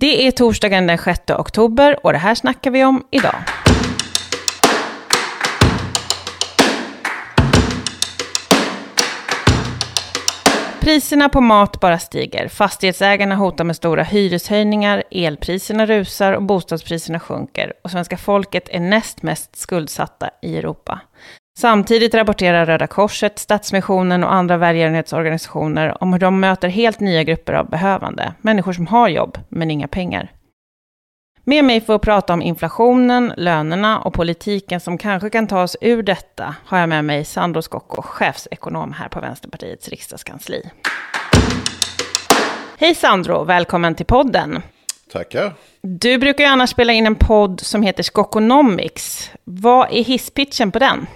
Det är torsdagen den 6 oktober och det här snackar vi om idag. Priserna på mat bara stiger. Fastighetsägarna hotar med stora hyreshöjningar, elpriserna rusar och bostadspriserna sjunker. Och svenska folket är näst mest skuldsatta i Europa. Samtidigt rapporterar Röda Korset, Stadsmissionen och andra välgörenhetsorganisationer om hur de möter helt nya grupper av behövande. Människor som har jobb, men inga pengar. Med mig för att prata om inflationen, lönerna och politiken som kanske kan ta oss ur detta har jag med mig Sandro Scocco, chefsekonom här på Vänsterpartiets riksdagskansli. Hej Sandro, välkommen till podden. Tackar. Du brukar ju annars spela in en podd som heter Skockonomics. Vad är hisspitchen på den?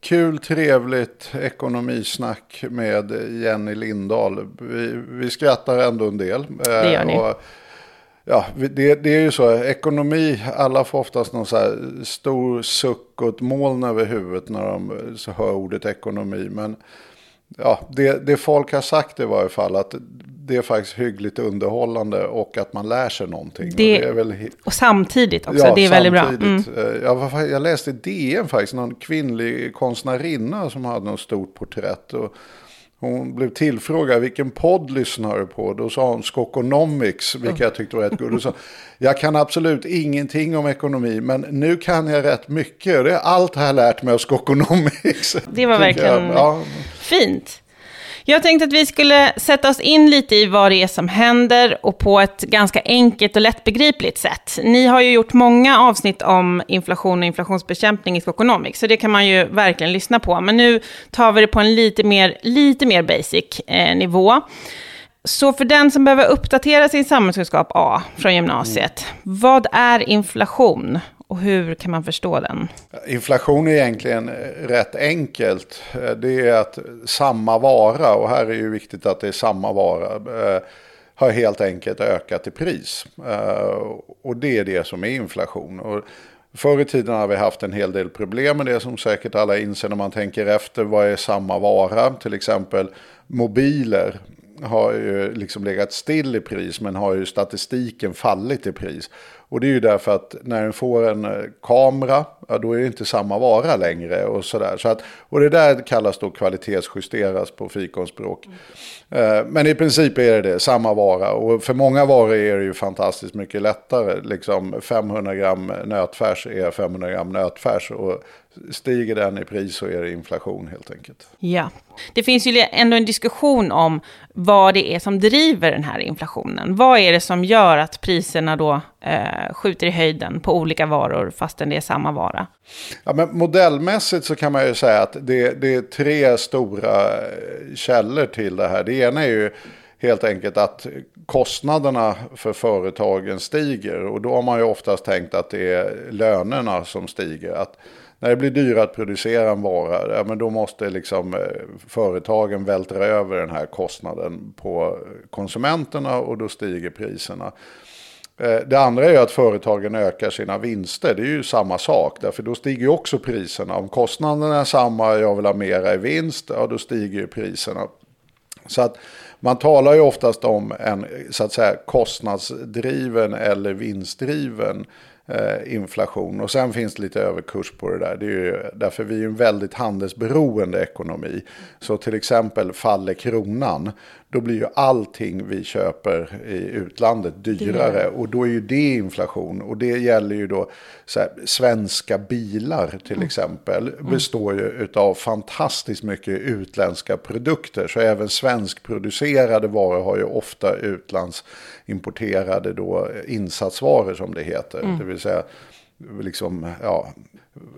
Kul, trevligt ekonomisnack med Jenny Lindahl. Vi, vi skrattar ändå en del. Det gör ni. Och, ja, det, det, är ju så, ekonomi, alla får oftast någon så här stor suck och ett moln över huvudet när de hör ordet ekonomi. Men ja, det, det folk har sagt i varje fall att det är faktiskt hyggligt underhållande och att man lär sig någonting. Det, och, det är väl... och samtidigt också, ja, det är väldigt bra. Mm. Eh, jag, jag läste i DN faktiskt, någon kvinnlig konstnärinna som hade något stort porträtt. Och hon blev tillfrågad vilken podd lyssnar du på? Då sa hon Skokonomics, vilket jag tyckte var rätt sa, jag kan absolut ingenting om ekonomi, men nu kan jag rätt mycket. Det är allt jag har lärt mig av Skokonomics. Det var verkligen ja. Fint. Jag tänkte att vi skulle sätta oss in lite i vad det är som händer och på ett ganska enkelt och lättbegripligt sätt. Ni har ju gjort många avsnitt om inflation och inflationsbekämpning i Skokonomics, så det kan man ju verkligen lyssna på. Men nu tar vi det på en lite mer, lite mer basic eh, nivå. Så för den som behöver uppdatera sin samhällskunskap A från gymnasiet, vad är inflation och hur kan man förstå den? Inflation är egentligen eh, rätt enkelt. Eh, det är att samma vara, och här är ju viktigt att det är samma vara, eh, har helt enkelt ökat i pris. Och det är det som är inflation. Och förr i tiden har vi haft en hel del problem med det som säkert alla inser när man tänker efter. Vad är samma vara? Till exempel mobiler har ju liksom legat still i pris men har ju statistiken fallit i pris. Och det är ju därför att när den får en eh, kamera, ja, då är det inte samma vara längre. Och, så där. Så att, och det där kallas då kvalitetsjusteras på fikonspråk. Mm. Eh, men i princip är det det, samma vara. Och för många varor är det ju fantastiskt mycket lättare. Liksom 500 gram nötfärs är 500 gram nötfärs. Och stiger den i pris så är det inflation helt enkelt. Ja, det finns ju ändå en diskussion om vad det är som driver den här inflationen. Vad är det som gör att priserna då eh, skjuter i höjden på olika varor fastän det är samma vara? Ja, men modellmässigt så kan man ju säga att det, det är tre stora eh, källor till det här. Det ena är ju helt enkelt att kostnaderna för företagen stiger. Och då har man ju oftast tänkt att det är lönerna som stiger. Att när det blir dyrare att producera en vara, ja, men då måste liksom eh, företagen vältra över den här kostnaden på konsumenterna och då stiger priserna. Eh, det andra är att företagen ökar sina vinster. Det är ju samma sak. Därför då stiger ju också priserna. Om kostnaderna är samma, jag vill ha mera i vinst, ja då stiger ju priserna. Så att man talar ju oftast om en så att säga, kostnadsdriven eller vinstdriven Eh, inflation. Och sen finns det lite överkurs på det där. Det är ju därför vi är en väldigt handelsberoende ekonomi. Så till exempel faller kronan, då blir ju allting vi köper i utlandet dyrare. Och då är ju det inflation. Och det gäller ju då här, svenska bilar till mm. exempel. Mm. Består ju av fantastiskt mycket utländska produkter. Så även svenskproducerade varor har ju ofta utlandsimporterade då insatsvaror som det heter. Mm. Det vill säga liksom, ja,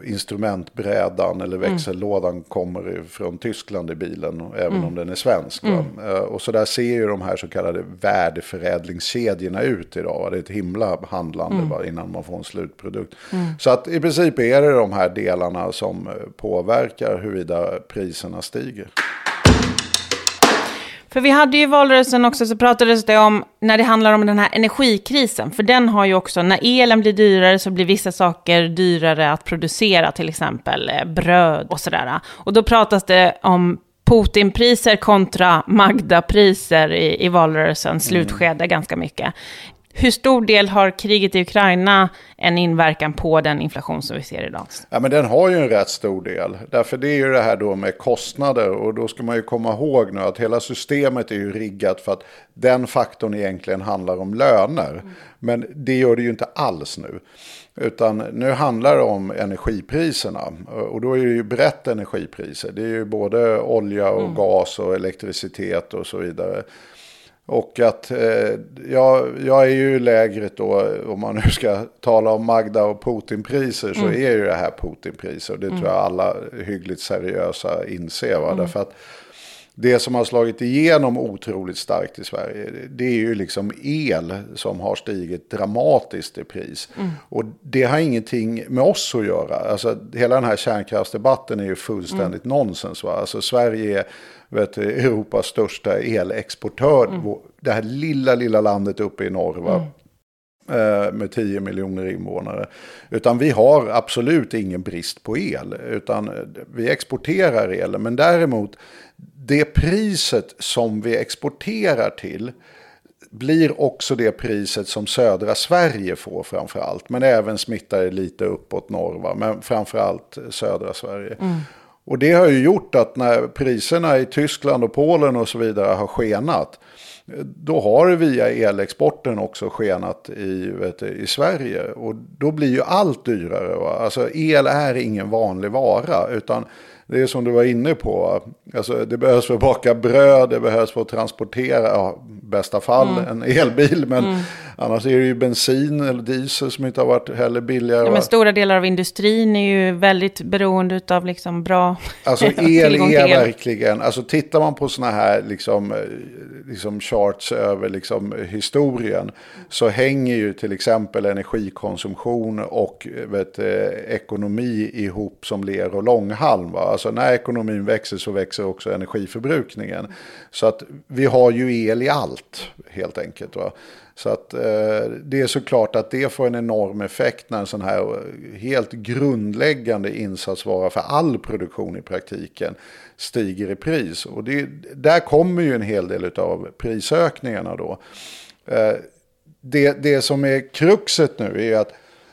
instrumentbrädan eller mm. växellådan mm. kommer från Tyskland i bilen, även mm. om den är svensk. Mm. Eh, och så där ser ju de här så kallade värdeförädlingskedjorna ut idag. Det är ett himla handlande mm. innan man får en slutprodukt. Mm. Så att i princip är det de här delarna som eh, påverkar huruvida priserna stiger. För vi hade ju valrörelsen också så pratades det om när det handlar om den här energikrisen. För den har ju också, när elen blir dyrare så blir vissa saker dyrare att producera, till exempel eh, bröd och sådär. Och då pratas det om Putinpriser kontra Magda-priser i, i valrörelsens mm. slutskede ganska mycket. Hur stor del har kriget i Ukraina en inverkan på den inflation som vi ser idag? Ja, men den har ju en rätt stor del. Därför det är ju det här då med kostnader. Och då ska man ju komma ihåg nu att hela systemet är ju riggat för att den faktorn egentligen handlar om löner. Mm. Men det gör det ju inte alls nu. Utan nu handlar det om energipriserna. Och då är det ju brett energipriser. Det är ju både olja och mm. gas och elektricitet och så vidare. Och att eh, jag, jag är ju lägret då, om man nu ska tala om Magda och Putinpriser, så mm. är ju det här Putinpriser. Och det mm. tror jag alla hyggligt seriösa inser. Va? Mm. Därför att det som har slagit igenom otroligt starkt i Sverige, det är ju liksom el som har stigit dramatiskt i pris. Mm. Och det har ingenting med oss att göra. Alltså, hela den här kärnkraftsdebatten är ju fullständigt mm. nonsens. Va? Alltså, Sverige är vet, Europas största elexportör. Mm. Det här lilla, lilla landet uppe i norr. Va? Mm eh, med 10 miljoner invånare. Utan vi har absolut ingen brist på el. Utan vi exporterar el. Men däremot det priset som vi exporterar till blir också det priset som södra Sverige får framför allt. Men även smittar lite uppåt norr, va? men framför allt södra Sverige. Mm. Och det har ju gjort att när priserna i Tyskland och Polen och så vidare har skenat. Då har det via elexporten också skenat i, vet, i Sverige. Och då blir ju allt dyrare. Va? Alltså el är ingen vanlig vara. Utan det är som du var inne på. Alltså, det behövs för att baka bröd, det behövs för att transportera, ja, bästa fall mm. en elbil. Men mm. annars är det ju bensin eller diesel som inte har varit heller billigare. Ja, men stora delar av industrin är ju väldigt beroende av liksom bra Alltså el är verkligen, alltså tittar man på sådana här liksom, liksom charts över liksom historien. Så hänger ju till exempel energikonsumtion och vet, ekonomi ihop som ler och långhalm. Va? Alltså Alltså, när ekonomin växer så växer också energiförbrukningen. Så att vi har ju el i allt helt enkelt. Va? Så att eh, det är såklart att det får en enorm effekt när en sån här helt grundläggande insatsvara för all produktion i praktiken stiger i pris. Och det, där kommer ju en hel del av prisökningarna då. Eh, det, det som är kruxet nu är att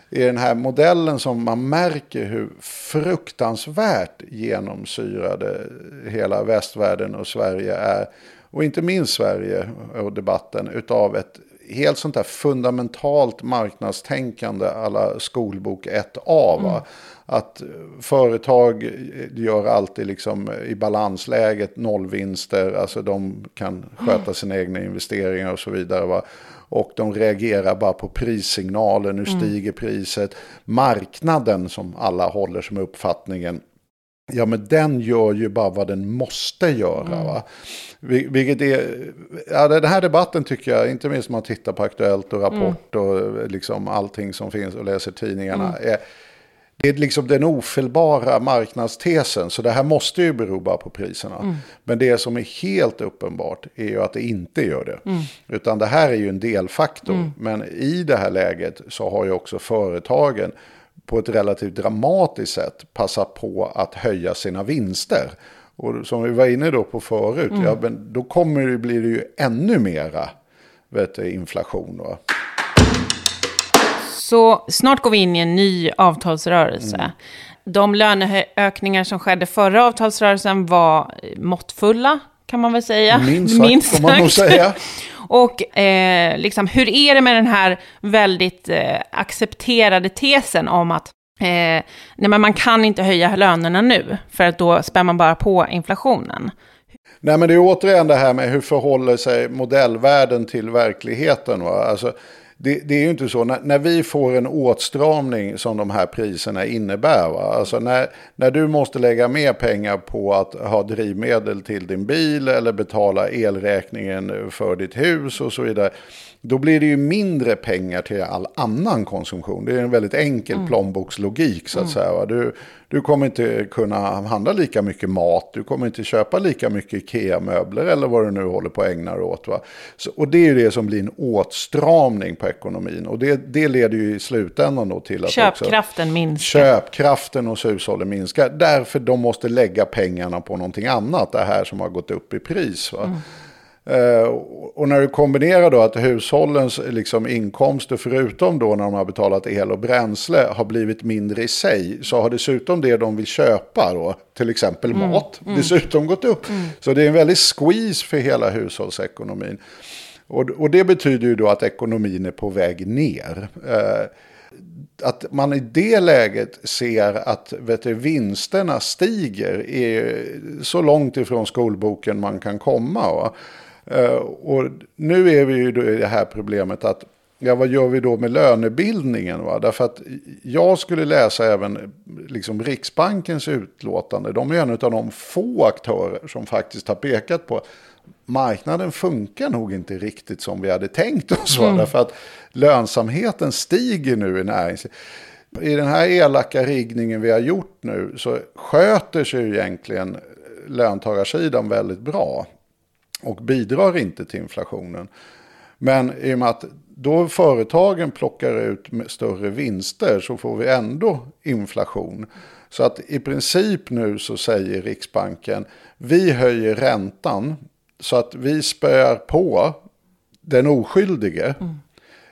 i den här modellen som man märker hur fruktansvärt genomsyrade hela västvärlden och Sverige är. Och inte minst Sverige och debatten utav ett helt sånt här fundamentalt marknadstänkande alla skolbok 1A. Mm. Att företag gör alltid liksom i balansläget nollvinster. Alltså de kan sköta mm. sina egna investeringar och så vidare. Va? Och de reagerar bara på prissignaler, nu mm. stiger priset. Marknaden som alla håller som uppfattningen. Ja men den gör ju bara vad den måste göra. Mm. Va? Vilket är, ja, den här debatten tycker jag, inte minst om man tittar på Aktuellt och Rapport mm. och liksom allting som finns och läser tidningarna. Mm. Är, det är liksom den ofelbara marknadstesen. Så det här måste ju bero bara på priserna. Mm. Men det som är helt uppenbart är ju att det inte gör det. Mm. Utan det här är ju en delfaktor. Mm. Men i det här läget så har ju också företagen på ett relativt dramatiskt sätt passat på att höja sina vinster. Och som vi var inne då på förut, mm. ja, men då kommer det, blir det ju ännu mera vet du, inflation. Va? Så snart går vi in i en ny avtalsrörelse. Mm. De löneökningar som skedde förra avtalsrörelsen var måttfulla, kan man väl säga. Minst sagt, Minst sagt. får man nog säga. Och eh, liksom, hur är det med den här väldigt eh, accepterade tesen om att eh, nej, men man kan inte höja lönerna nu, för att då spär man bara på inflationen. Nej men det är återigen det här med hur förhåller sig modellvärlden till verkligheten. Va? Alltså, det, det, är ju inte så, när, när, vi får en åtstramning som de här priserna innebär, va? Alltså när, när du måste lägga mer pengar på att ha drivmedel till din bil eller betala elräkningen för ditt hus och så vidare då blir det ju mindre pengar till all annan konsumtion. Det är en väldigt enkel mm. plånbokslogik så att mm. säga. Du, du kommer inte kunna handla lika mycket mat, du kommer inte köpa lika mycket Ikea-möbler eller vad du nu håller på att ägna dig åt. Va? Så, och det är ju det som blir en åtstramning på ekonomin. Och det, det leder ju i slutändan då till att köpkraften också, minskar. Köpkraften hos hushållen minskar. Därför de måste lägga pengarna på någonting annat, det här som har gått upp i pris. Va? Mm. Eh, och när du kombinerar då att hushållens liksom, inkomster, förutom då när de har betalat el och bränsle, har blivit mindre i sig, så har dessutom det de vill köpa, då, till exempel mm. mat, mm. dessutom gått upp. Mm. Så det är en väldig squeeze för hela hushållsekonomin. Och, och det betyder ju då att ekonomin är på väg ner. Eh, att man i det läget ser att vet du, vinsterna stiger är så långt ifrån skolboken man kan komma. Va? Eh, och nu är vi ju i det här problemet att Ja, vad gör vi då med lönebildningen? Va? Därför att jag skulle läsa även liksom Riksbankens utlåtande. De är en av de få aktörer som faktiskt har pekat på marknaden funkar nog inte riktigt som vi hade tänkt oss. Mm. Därför att lönsamheten stiger nu i näringslivet. I den här elaka riggningen vi har gjort nu så sköter sig ju egentligen löntagarsidan väldigt bra. Och bidrar inte till inflationen. Men i och med att då företagen plockar ut större vinster så får vi ändå inflation. Så att i princip nu så säger Riksbanken vi höjer räntan så att vi spöar på den oskyldige. Mm.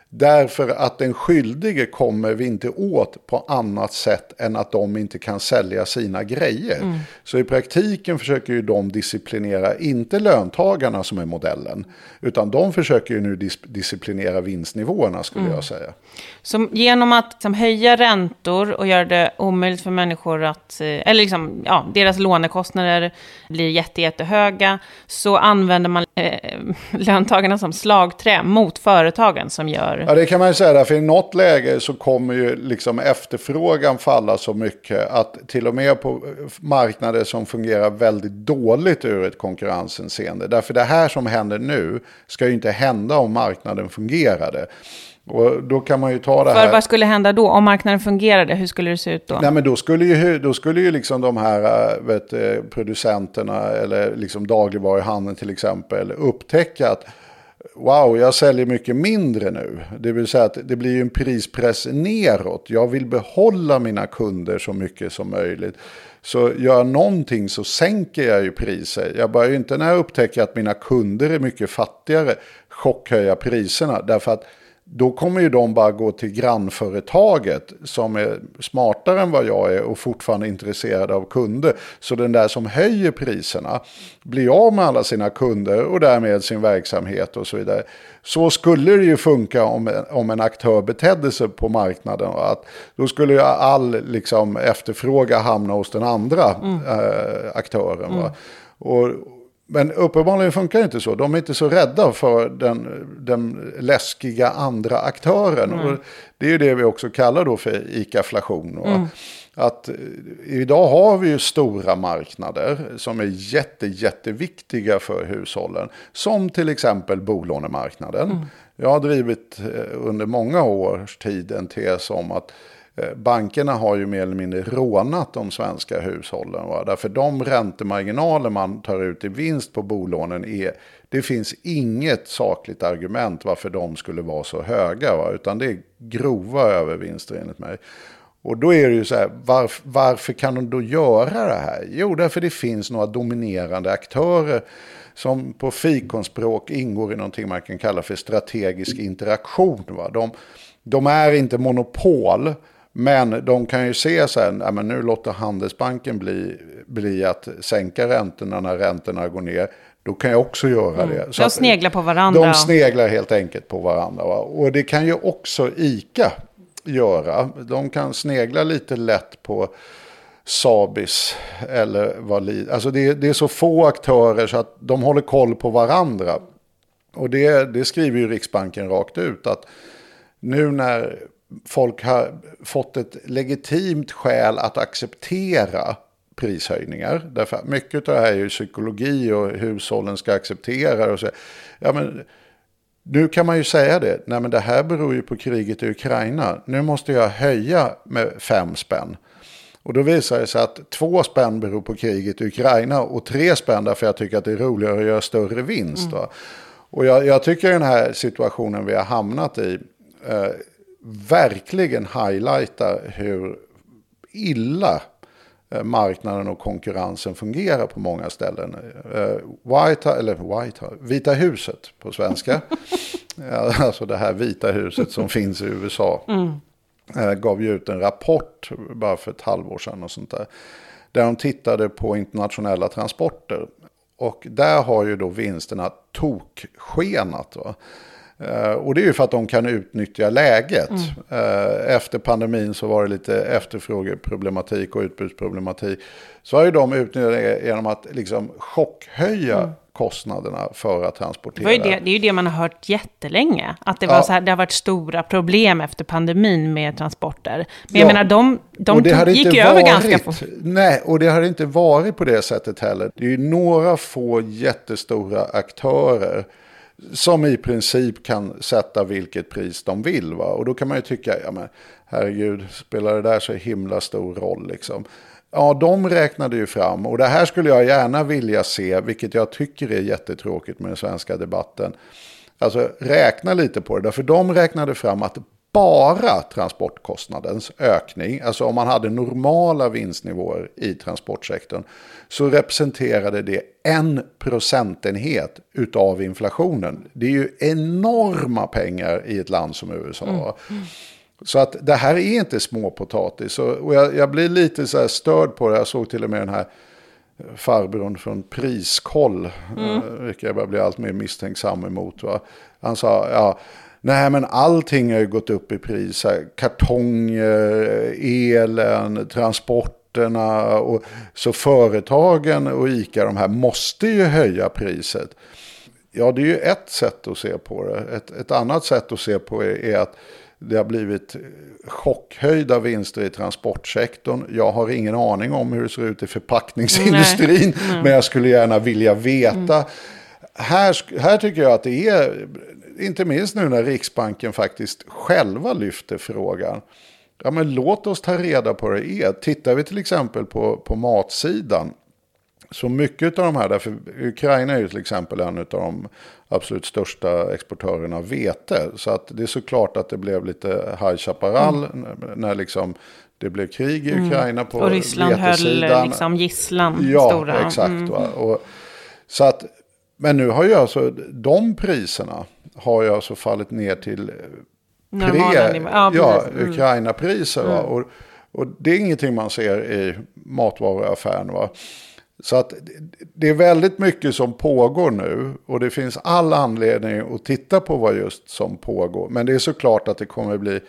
Därför att den skyldige kommer vi inte åt på annat sätt än att de inte kan sälja sina grejer. Mm. Så i praktiken försöker ju de disciplinera, inte löntagarna som är modellen, utan de försöker ju nu dis disciplinera vinstnivåerna skulle mm. jag säga. Så genom att liksom, höja räntor och göra det omöjligt för människor att, eh, eller liksom, ja, deras lånekostnader blir jätte, jättehöga, så använder man eh, löntagarna som slagträ mot företagen som gör Ja, det kan man ju säga. För i något läge så kommer ju liksom efterfrågan falla så mycket att till och med på marknader som fungerar väldigt dåligt ur ett konkurrenshänseende. Därför det här som händer nu ska ju inte hända om marknaden fungerade. Och då kan man ju ta det För här. vad skulle hända då? Om marknaden fungerade, hur skulle det se ut då? Nej, men då skulle ju, då skulle ju liksom de här äh, vet, producenterna eller liksom dagligvaruhandeln till exempel upptäcka att wow, jag säljer mycket mindre nu. Det vill säga att det blir ju en prispress neråt. Jag vill behålla mina kunder så mycket som möjligt. Så gör jag någonting så sänker jag ju priser. Jag börjar ju inte när jag upptäcker att mina kunder är mycket fattigare chockhöja priserna. Därför att då kommer ju de bara gå till grannföretaget som är smartare än vad jag är och fortfarande intresserade av kunder. Så den där som höjer priserna blir av med alla sina kunder och därmed sin verksamhet och så vidare. Så skulle det ju funka om, om en aktör betedde sig på marknaden. Att då skulle ju all liksom, efterfråga hamna hos den andra mm. äh, aktören. Mm. Och, men uppenbarligen funkar det inte så. De är inte så rädda för den, den läskiga andra aktören. Mm. Och det är ju det vi också kallar då för ICA-flation. Mm. Att eh, idag har vi ju stora marknader som är jätte, jätteviktiga för hushållen. Som till exempel bolånemarknaden. Mm. Jag har drivit eh, under många års tid en tes om att Eh, bankerna har ju mer eller mindre rånat de svenska hushållen. Va? Därför de räntemarginaler man tar ut i vinst på bolånen är, det finns inget sakligt argument varför de skulle vara så höga. Va? Utan det är grova övervinster enligt mig. Och då är det ju så här, varf, varför kan de då göra det här? Jo, därför det finns några dominerande aktörer som på fikonspråk ingår i någonting man kan kalla för strategisk interaktion. Va? De, de är inte monopol, men de kan ju se sen, ja, men nu låter Handelsbanken bli, bli att sänka räntorna när räntorna går ner. Då kan jag också göra mm. det. Så de sneglar på varandra. De sneglar helt enkelt på varandra. Va? Och det kan ju också ICA göra. De kan snegla lite lätt på Sabis eller Valid. Alltså det, det, är så få aktörer så att de håller koll på varandra. Och det, det skriver ju Riksbanken rakt ut att nu när folk har fått ett legitimt skäl att acceptera prishöjningar. Därför mycket av det här är ju psykologi och hushållen ska acceptera. Och så. Ja, men, nu kan man ju säga det. Nej, men det här beror ju på kriget i Ukraina. Nu måste jag höja med fem spänn. Och då visar det sig att två spänn beror på kriget i Ukraina och tre spänn därför jag tycker att det är roligare att göra större vinst. Mm. Och jag, jag, tycker den här situationen vi har hamnat i eh, verkligen highlightar hur illa eh, marknaden och konkurrensen fungerar på många ställen. Eh, White, eller White, Vita huset på svenska, alltså det här Vita huset som finns i USA, mm. gav ju ut en rapport bara för ett halvår sedan och sånt där. Där de tittade på internationella transporter. Och där har ju då vinsterna tokskenat. Va? Eh, och det är ju för att de kan utnyttja läget. Mm. Eh, efter pandemin så var det lite efterfrågeproblematik och utbudsproblematik. Så har ju de utnyttjat det genom att liksom chockhöja mm. kostnaderna för att transportera. Det, det, det, är ju det man har hört jättelänge. Att det, var ja. så här, det har varit stora problem efter pandemin med transporter. Men jag menar, de, de tog, gick ju över ganska fort. Nej, och det har inte varit på det sättet heller. Det är ju några få jättestora aktörer som i princip kan sätta vilket pris de vill. Va? Och då kan man ju tycka, ja men herregud, spelar det där så himla stor roll liksom? Ja, de räknade ju fram, och det här skulle jag gärna vilja se, vilket jag tycker är jättetråkigt med den svenska debatten. Alltså räkna lite på det, därför de räknade fram att bara transportkostnadens ökning, alltså om man hade normala vinstnivåer i transportsektorn, så representerade det en procentenhet utav inflationen. Det är ju enorma pengar i ett land som USA. Mm. Så att det här är inte småpotatis. Och jag, jag blir lite så störd på det. Jag såg till och med den här farbrorn från Priskoll. Mm. Eh, vilket jag börjar bli allt mer misstänksam emot. Va? Han sa, ja, nej men allting har ju gått upp i pris. Kartonger, elen, transport transporterna. Och, så företagen och ICA de här måste ju höja priset. Ja, det är ju ett sätt att se på det. Ett, ett annat sätt att se på det är att det har blivit chockhöjda vinster i transportsektorn. Jag har ingen aning om hur det ser ut i förpackningsindustrin. Nej. Men jag skulle gärna vilja veta. Mm. Här, här tycker jag att det är, inte minst nu när Riksbanken faktiskt själva lyfter frågan. Ja, men låt oss ta reda på det är. Tittar vi till exempel på, på matsidan. Så mycket av de här, därför Ukraina är ju till exempel en av de absolut största exportörerna av vete. Så att det är såklart att det blev lite High Chaparral mm. när liksom det blev krig i mm. Ukraina på Och Ryssland vetesidan. höll liksom gisslan ja, stora. Exakt. Mm. Och, så att, men nu har ju alltså de priserna har ju alltså fallit ner till pre, ja, ja, mm. Ukraina-priser. Mm. Och, och det är ingenting man ser i matvaruaffären. Va? Så att det är väldigt mycket som pågår nu. Och det finns all anledning att titta på vad just som pågår. Men det är såklart att det kommer bli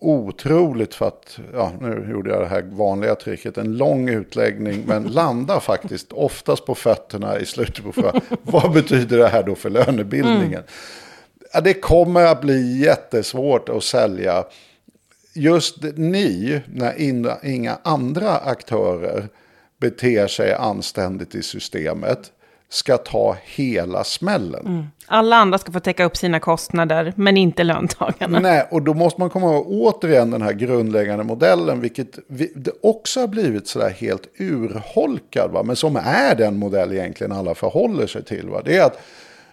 otroligt för att, ja nu gjorde jag det här vanliga tricket, en lång utläggning men landar faktiskt oftast på fötterna i slutet på frågan. vad betyder det här då för lönebildningen? Mm ja, det kommer att bli jättesvårt att sälja. Just ni, när inga andra aktörer beter sig anständigt i systemet, ska ta hela smällen. Mm. Alla andra ska få täcka upp sina kostnader, men inte löntagarna. Nej, och då måste man komma ihåg återigen den här grundläggande modellen, vilket det också har blivit sådär helt urholkad, va? men som är den modell egentligen alla förhåller sig till. Va? Det är att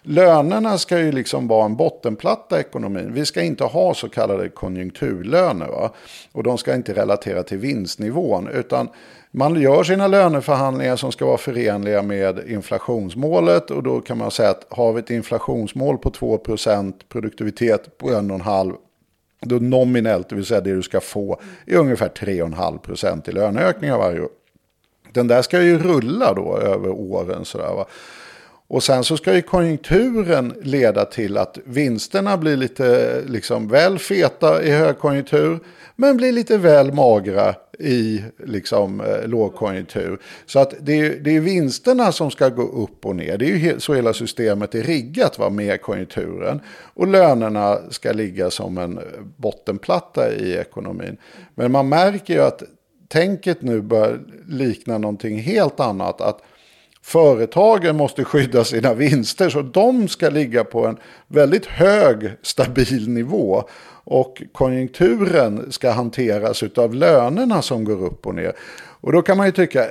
Lönerna ska ju liksom vara en bottenplatta i ekonomin. Vi ska inte ha så kallade konjunkturlöner. Va? Och de ska inte relatera till vinstnivån. Utan man gör sina löneförhandlingar som ska vara förenliga med inflationsmålet. Och då kan man säga att har vi ett inflationsmål på 2% produktivitet på 1,5% då nominellt, det vill säga det du ska få, är ungefär 3,5% i löneökningar varje år. Den där ska ju rulla då över åren. Sådär, va? Och sen så ska ju konjunkturen leda till att vinsterna blir lite liksom väl feta i högkonjunktur. Men blir lite väl magra i liksom, eh, lågkonjunktur. Så att det är, det är vinsterna som ska gå upp och ner. Det är ju så hela systemet är riggat va, med konjunkturen. Och lönerna ska ligga som en eh, bottenplatta i ekonomin. Men man märker ju att tänket nu börjar likna någonting helt annat. Att Företagen måste skydda sina vinster så de ska ligga på en väldigt hög stabil nivå. Och konjunkturen ska hanteras av lönerna som går upp och ner. Och då kan man ju tycka,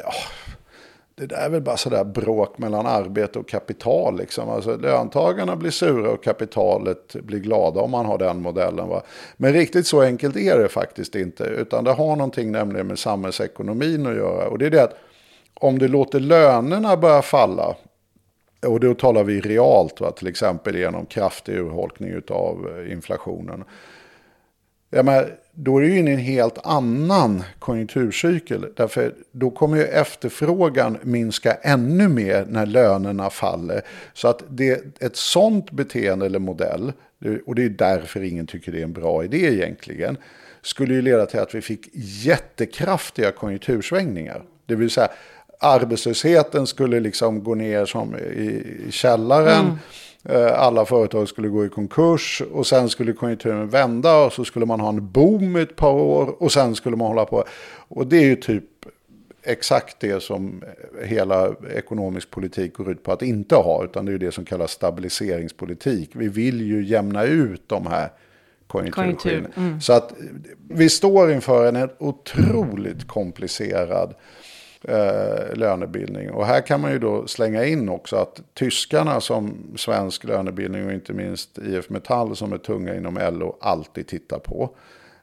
det där är väl bara sådär bråk mellan arbete och kapital. Liksom. Alltså, löntagarna blir sura och kapitalet blir glada om man har den modellen. Va? Men riktigt så enkelt är det faktiskt inte. Utan det har någonting nämligen med samhällsekonomin att göra. Och det är det att om du låter lönerna börja falla. Och då talar vi realt, va? till exempel genom kraftig urholkning av eh, inflationen. Ja, men då är det ju in i en helt annan konjunkturcykel. Därför då kommer ju efterfrågan minska ännu mer när lönerna faller. Så att det, ett sånt beteende eller modell, och det är därför ingen tycker det är en bra idé egentligen, skulle ju leda till att vi fick jättekraftiga konjunktursvängningar. Det vill säga arbetslösheten skulle liksom gå ner som i, i källaren. Mm. Eh, alla företag skulle gå i konkurs och sen skulle konjunkturen vända och så skulle man ha en boom ett par år och sen skulle man hålla på. Och det är ju typ exakt det som hela ekonomisk politik går ut på att inte ha, utan det är ju det som kallas stabiliseringspolitik. Vi vill ju jämna ut de här konjunkturskillnaderna. Konjunktur, mm. Så att vi står inför en otroligt komplicerad eh, lönebildning. Och här kan man ju då slänga in också att tyskarna som svensk lönebildning och inte minst IF Metall som är tunga inom LO alltid tittar på.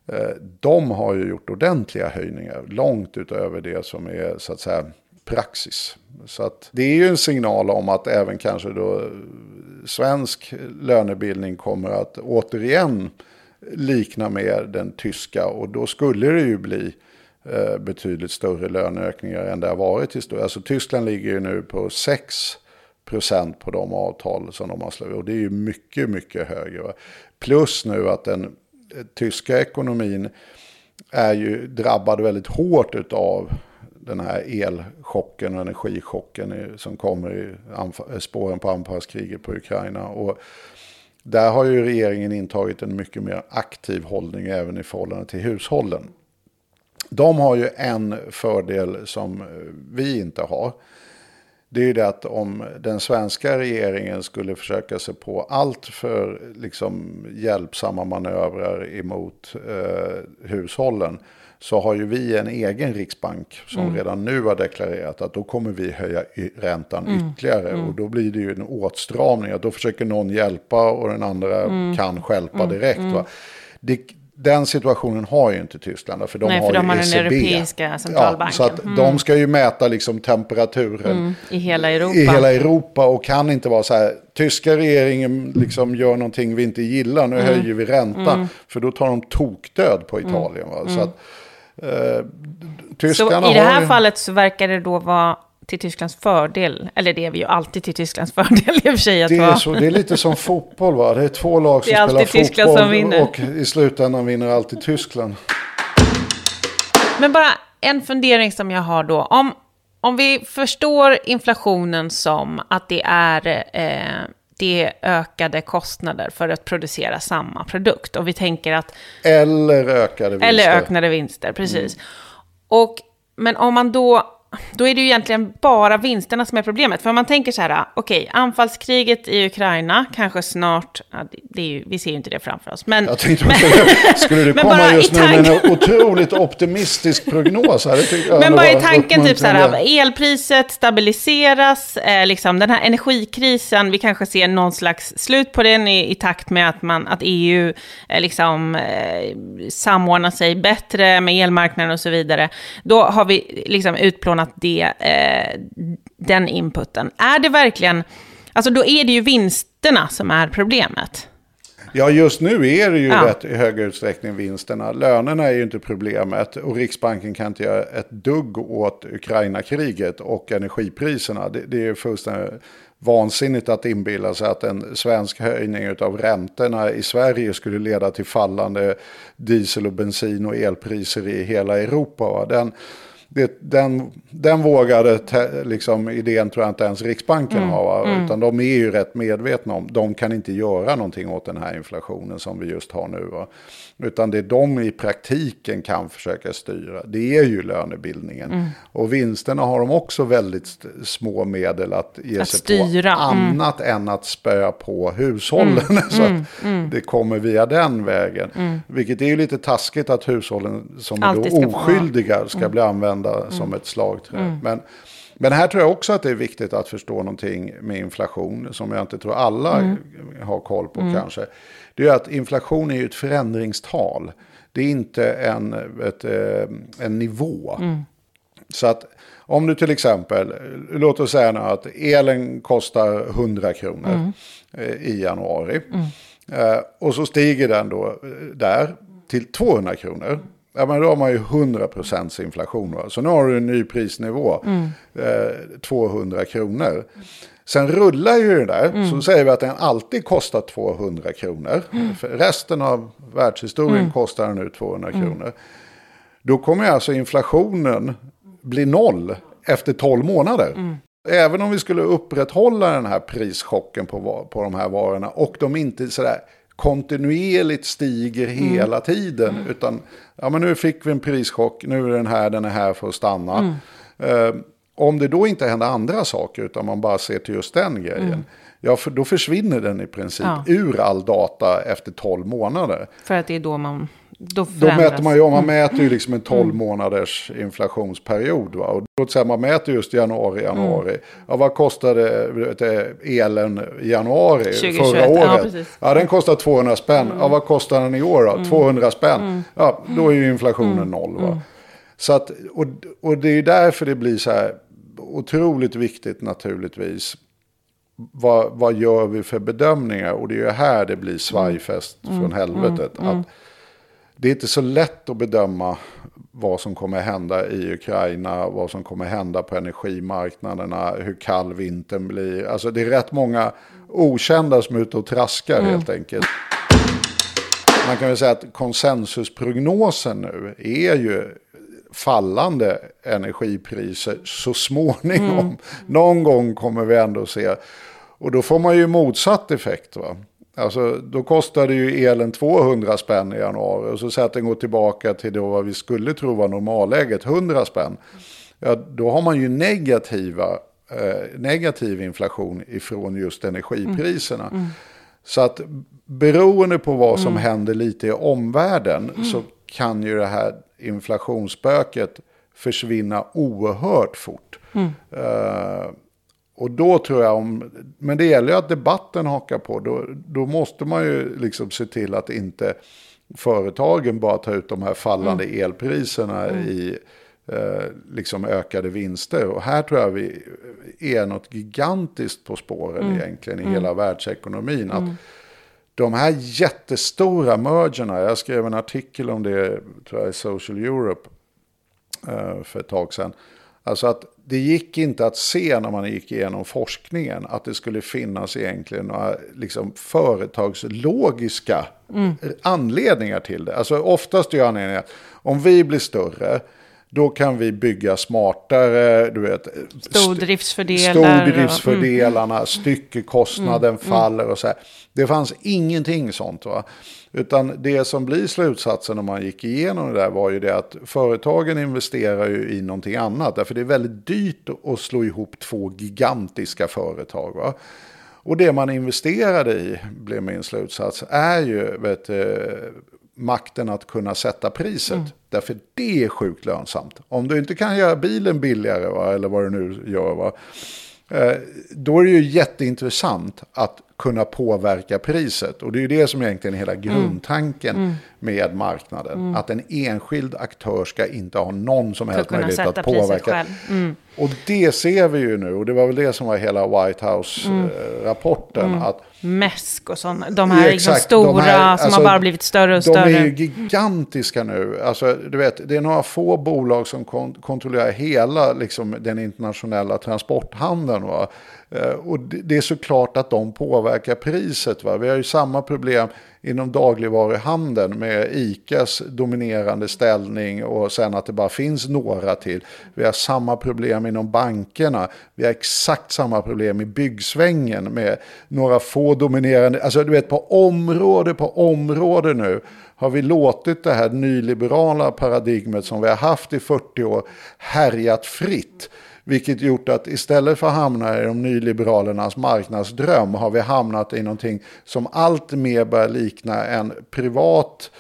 Eh, de har ju gjort ordentliga höjningar långt utöver det som är så att säga praxis. Så att det är ju en signal om att även kanske då svensk lönebildning kommer att återigen likna mer den tyska och då skulle det ju bli Eh, Eh, betydligt större löneökningar än det har varit historiskt. Alltså Tyskland ligger ju nu på 6 procent på de avtal som de har slagit. Och det är ju mycket, mycket högre. Plus nu att den tyska ekonomin är ju drabbad väldigt hårt av den här elchocken och energichocken som kommer i spåren på anfallskriget på Ukraina. Och där har ju regeringen intagit en mycket mer aktiv hållning även i förhållande till hushållen. De har ju en fördel som vi inte har. Det är ju det att om den svenska regeringen skulle försöka sig på allt för liksom, hjälpsamma manövrar emot eh, hushållen så har ju vi en egen riksbank som mm. redan nu har deklarerat att då kommer vi höja räntan mm. ytterligare. Mm. Och då blir det ju en åtstramning. Att då försöker någon hjälpa och den andra mm. kan skälpa mm. direkt. Mm. Det, den situationen har ju inte Tyskland. För de Nej, har för de ju har ECB. den europeiska centralbanken. Ja, så att mm. de ska ju mäta liksom temperaturen mm, i, hela Europa. i hela Europa. Och kan inte vara så här, tyska regeringen liksom gör någonting vi inte gillar, nu mm. höjer vi räntan. Mm. För då tar de tokdöd på mm. Italien. Så, mm. att, eh, tyskarna så i det här ju... fallet så verkar det då vara till Tysklands fördel, eller det är vi ju alltid till Tysklands fördel i och för sig. Att det, är så, det är lite som fotboll va, det är två lag som spelar fotboll som vinner. och i slutändan vinner alltid Tyskland. Men bara en fundering som jag har då, om, om vi förstår inflationen som att det är eh, det är ökade kostnader för att producera samma produkt. Och vi tänker att... Eller ökade vinster. Eller ökade vinster, precis. Mm. Och, men om man då då är det ju egentligen bara vinsterna som är problemet. För om man tänker så här, okej, okay, anfallskriget i Ukraina, kanske snart, ja, det ju, vi ser ju inte det framför oss. Men, jag tänkte, men, skulle du komma just nu med en otroligt optimistisk prognos? Här, men bara i tanken, typ så här, elpriset stabiliseras, eh, liksom den här energikrisen, vi kanske ser någon slags slut på den i, i takt med att, man, att EU eh, liksom, eh, samordnar sig bättre med elmarknaden och så vidare. Då har vi liksom utplånat från att det, eh, den inputen. Är det verkligen, alltså då är det ju vinsterna som är problemet. Ja, just nu är det ju ja. rätt i hög utsträckning vinsterna. Lönerna är ju inte problemet och Riksbanken kan inte göra ett dugg åt Ukraina-kriget och energipriserna. Det, det är fullständigt vansinnigt att inbilla sig att en svensk höjning av räntorna i Sverige skulle leda till fallande diesel och bensin och elpriser i hela Europa. Den, det, den, den vågade te, liksom, idén tror jag inte ens Riksbanken mm. har. Mm. Utan de är ju rätt medvetna om, de kan inte göra någonting åt den här inflationen som vi just har nu. Va? Utan det de i praktiken kan försöka styra, det är ju lönebildningen. Mm. Och vinsterna har de också väldigt små medel att ge att sig styra. på. Mm. Annat än att spöa på hushållen. Mm. så att mm. Det kommer via den vägen. Vilket är ju lite taskigt att hushållen som är då oskyldiga ska bli använda som ett slagträ. Men Men här tror jag också att det är viktigt att förstå någonting med inflation som jag inte tror alla mm. har koll på mm. kanske. Det är att inflation är ju ett förändringstal. Det är inte en, ett, eh, en nivå. Mm. Så att om du till exempel, låt oss säga nu att elen kostar 100 kronor mm. I januari. Mm. Eh, och så stiger den då där till 200 kronor. Ja, men då har man ju 100% inflation. Va? Så nu har du en ny prisnivå, mm. eh, 200 kronor. Sen rullar ju det där, mm. så säger vi att den alltid kostar 200 kronor. Mm. Resten av världshistorien mm. kostar den nu 200 mm. kronor. Då kommer alltså inflationen bli noll efter 12 månader. Mm. Även om vi skulle upprätthålla den här prischocken på, på de här varorna och de inte sådär kontinuerligt stiger mm. hela tiden. Mm. Utan ja, men nu fick vi en prischock, nu är den här, den är här för att stanna. Mm. Eh, om det då inte händer andra saker utan man bara ser till just den grejen. Mm. Ja, för då försvinner den i princip ja. ur all data efter 12 månader. För att det är då man då, då mäter man ju man mm. mäter ju liksom en 12 mm. månaders inflationsperiod. Va? Och då säger man mäter just januari, januari. Mm. Ja, vad kostade elen i januari 2021, förra året? Ja, ja, den kostar 200 spänn. Mm. Ja, vad kostar den i år då? Mm. 200 spänn. Mm. Ja, då är ju inflationen noll. Va? Så att, och, och det är därför det blir så här otroligt viktigt naturligtvis. Vad, vad gör vi för bedömningar? Och det är ju här det blir svajfest från helvetet. Att, det är inte så lätt att bedöma vad som kommer hända i Ukraina, vad som kommer hända på energimarknaderna, hur kall vintern blir. Alltså det är rätt många okända som är ute och traskar mm. helt enkelt. Man kan väl säga att konsensusprognosen nu är ju fallande energipriser så småningom. Mm. Någon gång kommer vi ändå se. Och då får man ju motsatt effekt. Va? Alltså, då kostade ju elen 200 spänn i januari. Och så säger att den går tillbaka till då vad vi skulle tro var normalläget, 100 spänn. Ja, då har man ju negativa, eh, negativ inflation ifrån just energipriserna. Mm. Mm. Så att beroende på vad som mm. händer lite i omvärlden mm. så kan ju det här inflationsspöket försvinna oerhört fort. Uh, och då tror jag om, men det gäller ju att debatten hakar på. Då, då måste man ju liksom se till att inte företagen bara tar ut de här fallande mm. elpriserna mm. i eh, liksom ökade vinster. Och här tror jag vi är något gigantiskt på spåren mm. egentligen i mm. hela världsekonomin. Att mm. de här jättestora mergerna, jag skrev en artikel om det tror jag, i Social Europe eh, för ett tag sedan. Alltså att det gick inte att se när man gick igenom forskningen att det skulle finnas egentligen några liksom, företagslogiska mm. anledningar till det. Alltså oftast är anledningen att om vi blir större då kan vi bygga smartare, du vet. Stordriftsfördelar. Stordriftsfördelarna, mm. styckekostnaden mm. faller och så här. Det fanns ingenting sånt va. Utan det som blir slutsatsen om man gick igenom det där var ju det att företagen investerar ju i någonting annat. Därför det är väldigt dyrt att slå ihop två gigantiska företag. Va? Och det man investerade i, blev min slutsats, är ju vet, makten att kunna sätta priset. Mm. Därför det är sjukt lönsamt. Om du inte kan göra bilen billigare, va, eller vad du nu gör, va, eh, då är det ju jätteintressant att kunna påverka priset. Och det är ju det som egentligen är hela mm. grundtanken mm. med marknaden. Mm. Att en enskild aktör ska inte ha någon som helst möjlighet att påverka. Mm. Och det ser vi ju nu, och det var väl det som var hela White House-rapporten. Mm. att Mäsk och sådana. De här liksom stora här, som alltså, har bara blivit större och större. De är ju gigantiska nu. Alltså, du vet, det är några få bolag som kon kontrollerar hela liksom, den internationella transporthandeln. Va? Eh, och det är såklart att de påverkar priset. Va? Vi har ju samma problem inom dagligvaruhandeln med ICAs dominerande ställning och sen att det bara finns några till. Vi har samma problem inom bankerna. Vi har exakt samma problem i byggsvängen med några få dominerande. Alltså du vet på område på område nu har vi låtit det här nyliberala paradigmet som vi har haft i 40 år härjat fritt. Vilket gjort att istället för att hamna i de nyliberalernas marknadsdröm har vi hamnat i någonting som allt mer börjar likna en privat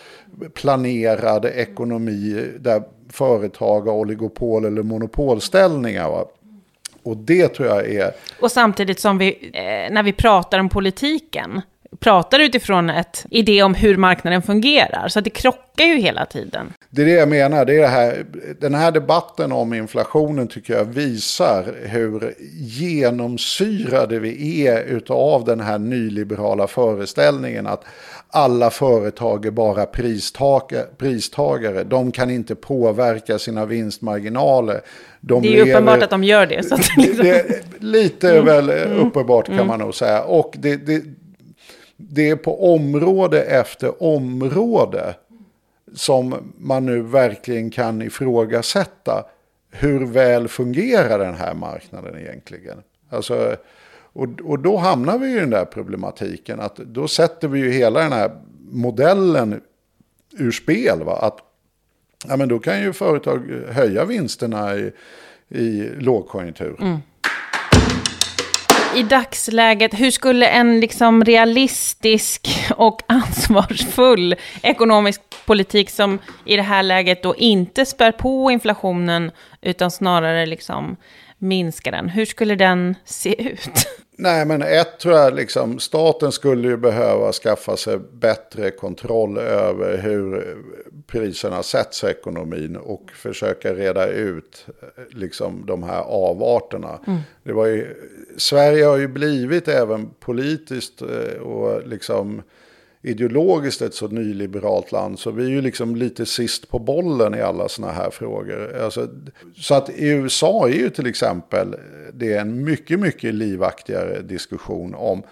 planerad ekonomi där företag har oligopol eller monopolställningar. Va? Och det tror jag är... Och samtidigt som vi, eh, när vi pratar om politiken, pratar utifrån ett idé om hur marknaden fungerar. Så det krockar ju hela tiden. Det är det jag menar. Det är det här, den här debatten om inflationen tycker jag visar hur genomsyrade vi är av den här nyliberala föreställningen att alla företag är bara pristagare. De kan inte påverka sina vinstmarginaler. De det är lever, uppenbart att de gör det. Det, liksom... lite mm. väl mm. uppenbart kan mm. man nog säga. Och det, det, det är på område efter område som man nu verkligen kan ifrågasätta hur väl fungerar den här marknaden egentligen. Alltså, och, och då hamnar vi i den där problematiken att då sätter vi ju hela den här modellen ur spel. Va? Att ja, men då kan ju företag höja vinsterna i, i lågkonjunktur. Mm i dagsläget, hur skulle en liksom realistisk och ansvarsfull ekonomisk politik som i det här läget då inte spär på inflationen utan snarare liksom minskar den, hur skulle den se ut? Nej, men ett tror jag, liksom, staten skulle ju behöva skaffa sig bättre kontroll över hur priserna sätts i ekonomin och försöka reda ut liksom, de här avarterna. Mm. Det var ju, Sverige har ju blivit även politiskt eh, och liksom ideologiskt ett så nyliberalt land. Så vi är ju liksom lite sist på bollen i alla sådana här frågor. Alltså, så att i USA är ju till exempel det är en mycket, mycket livaktigare diskussion om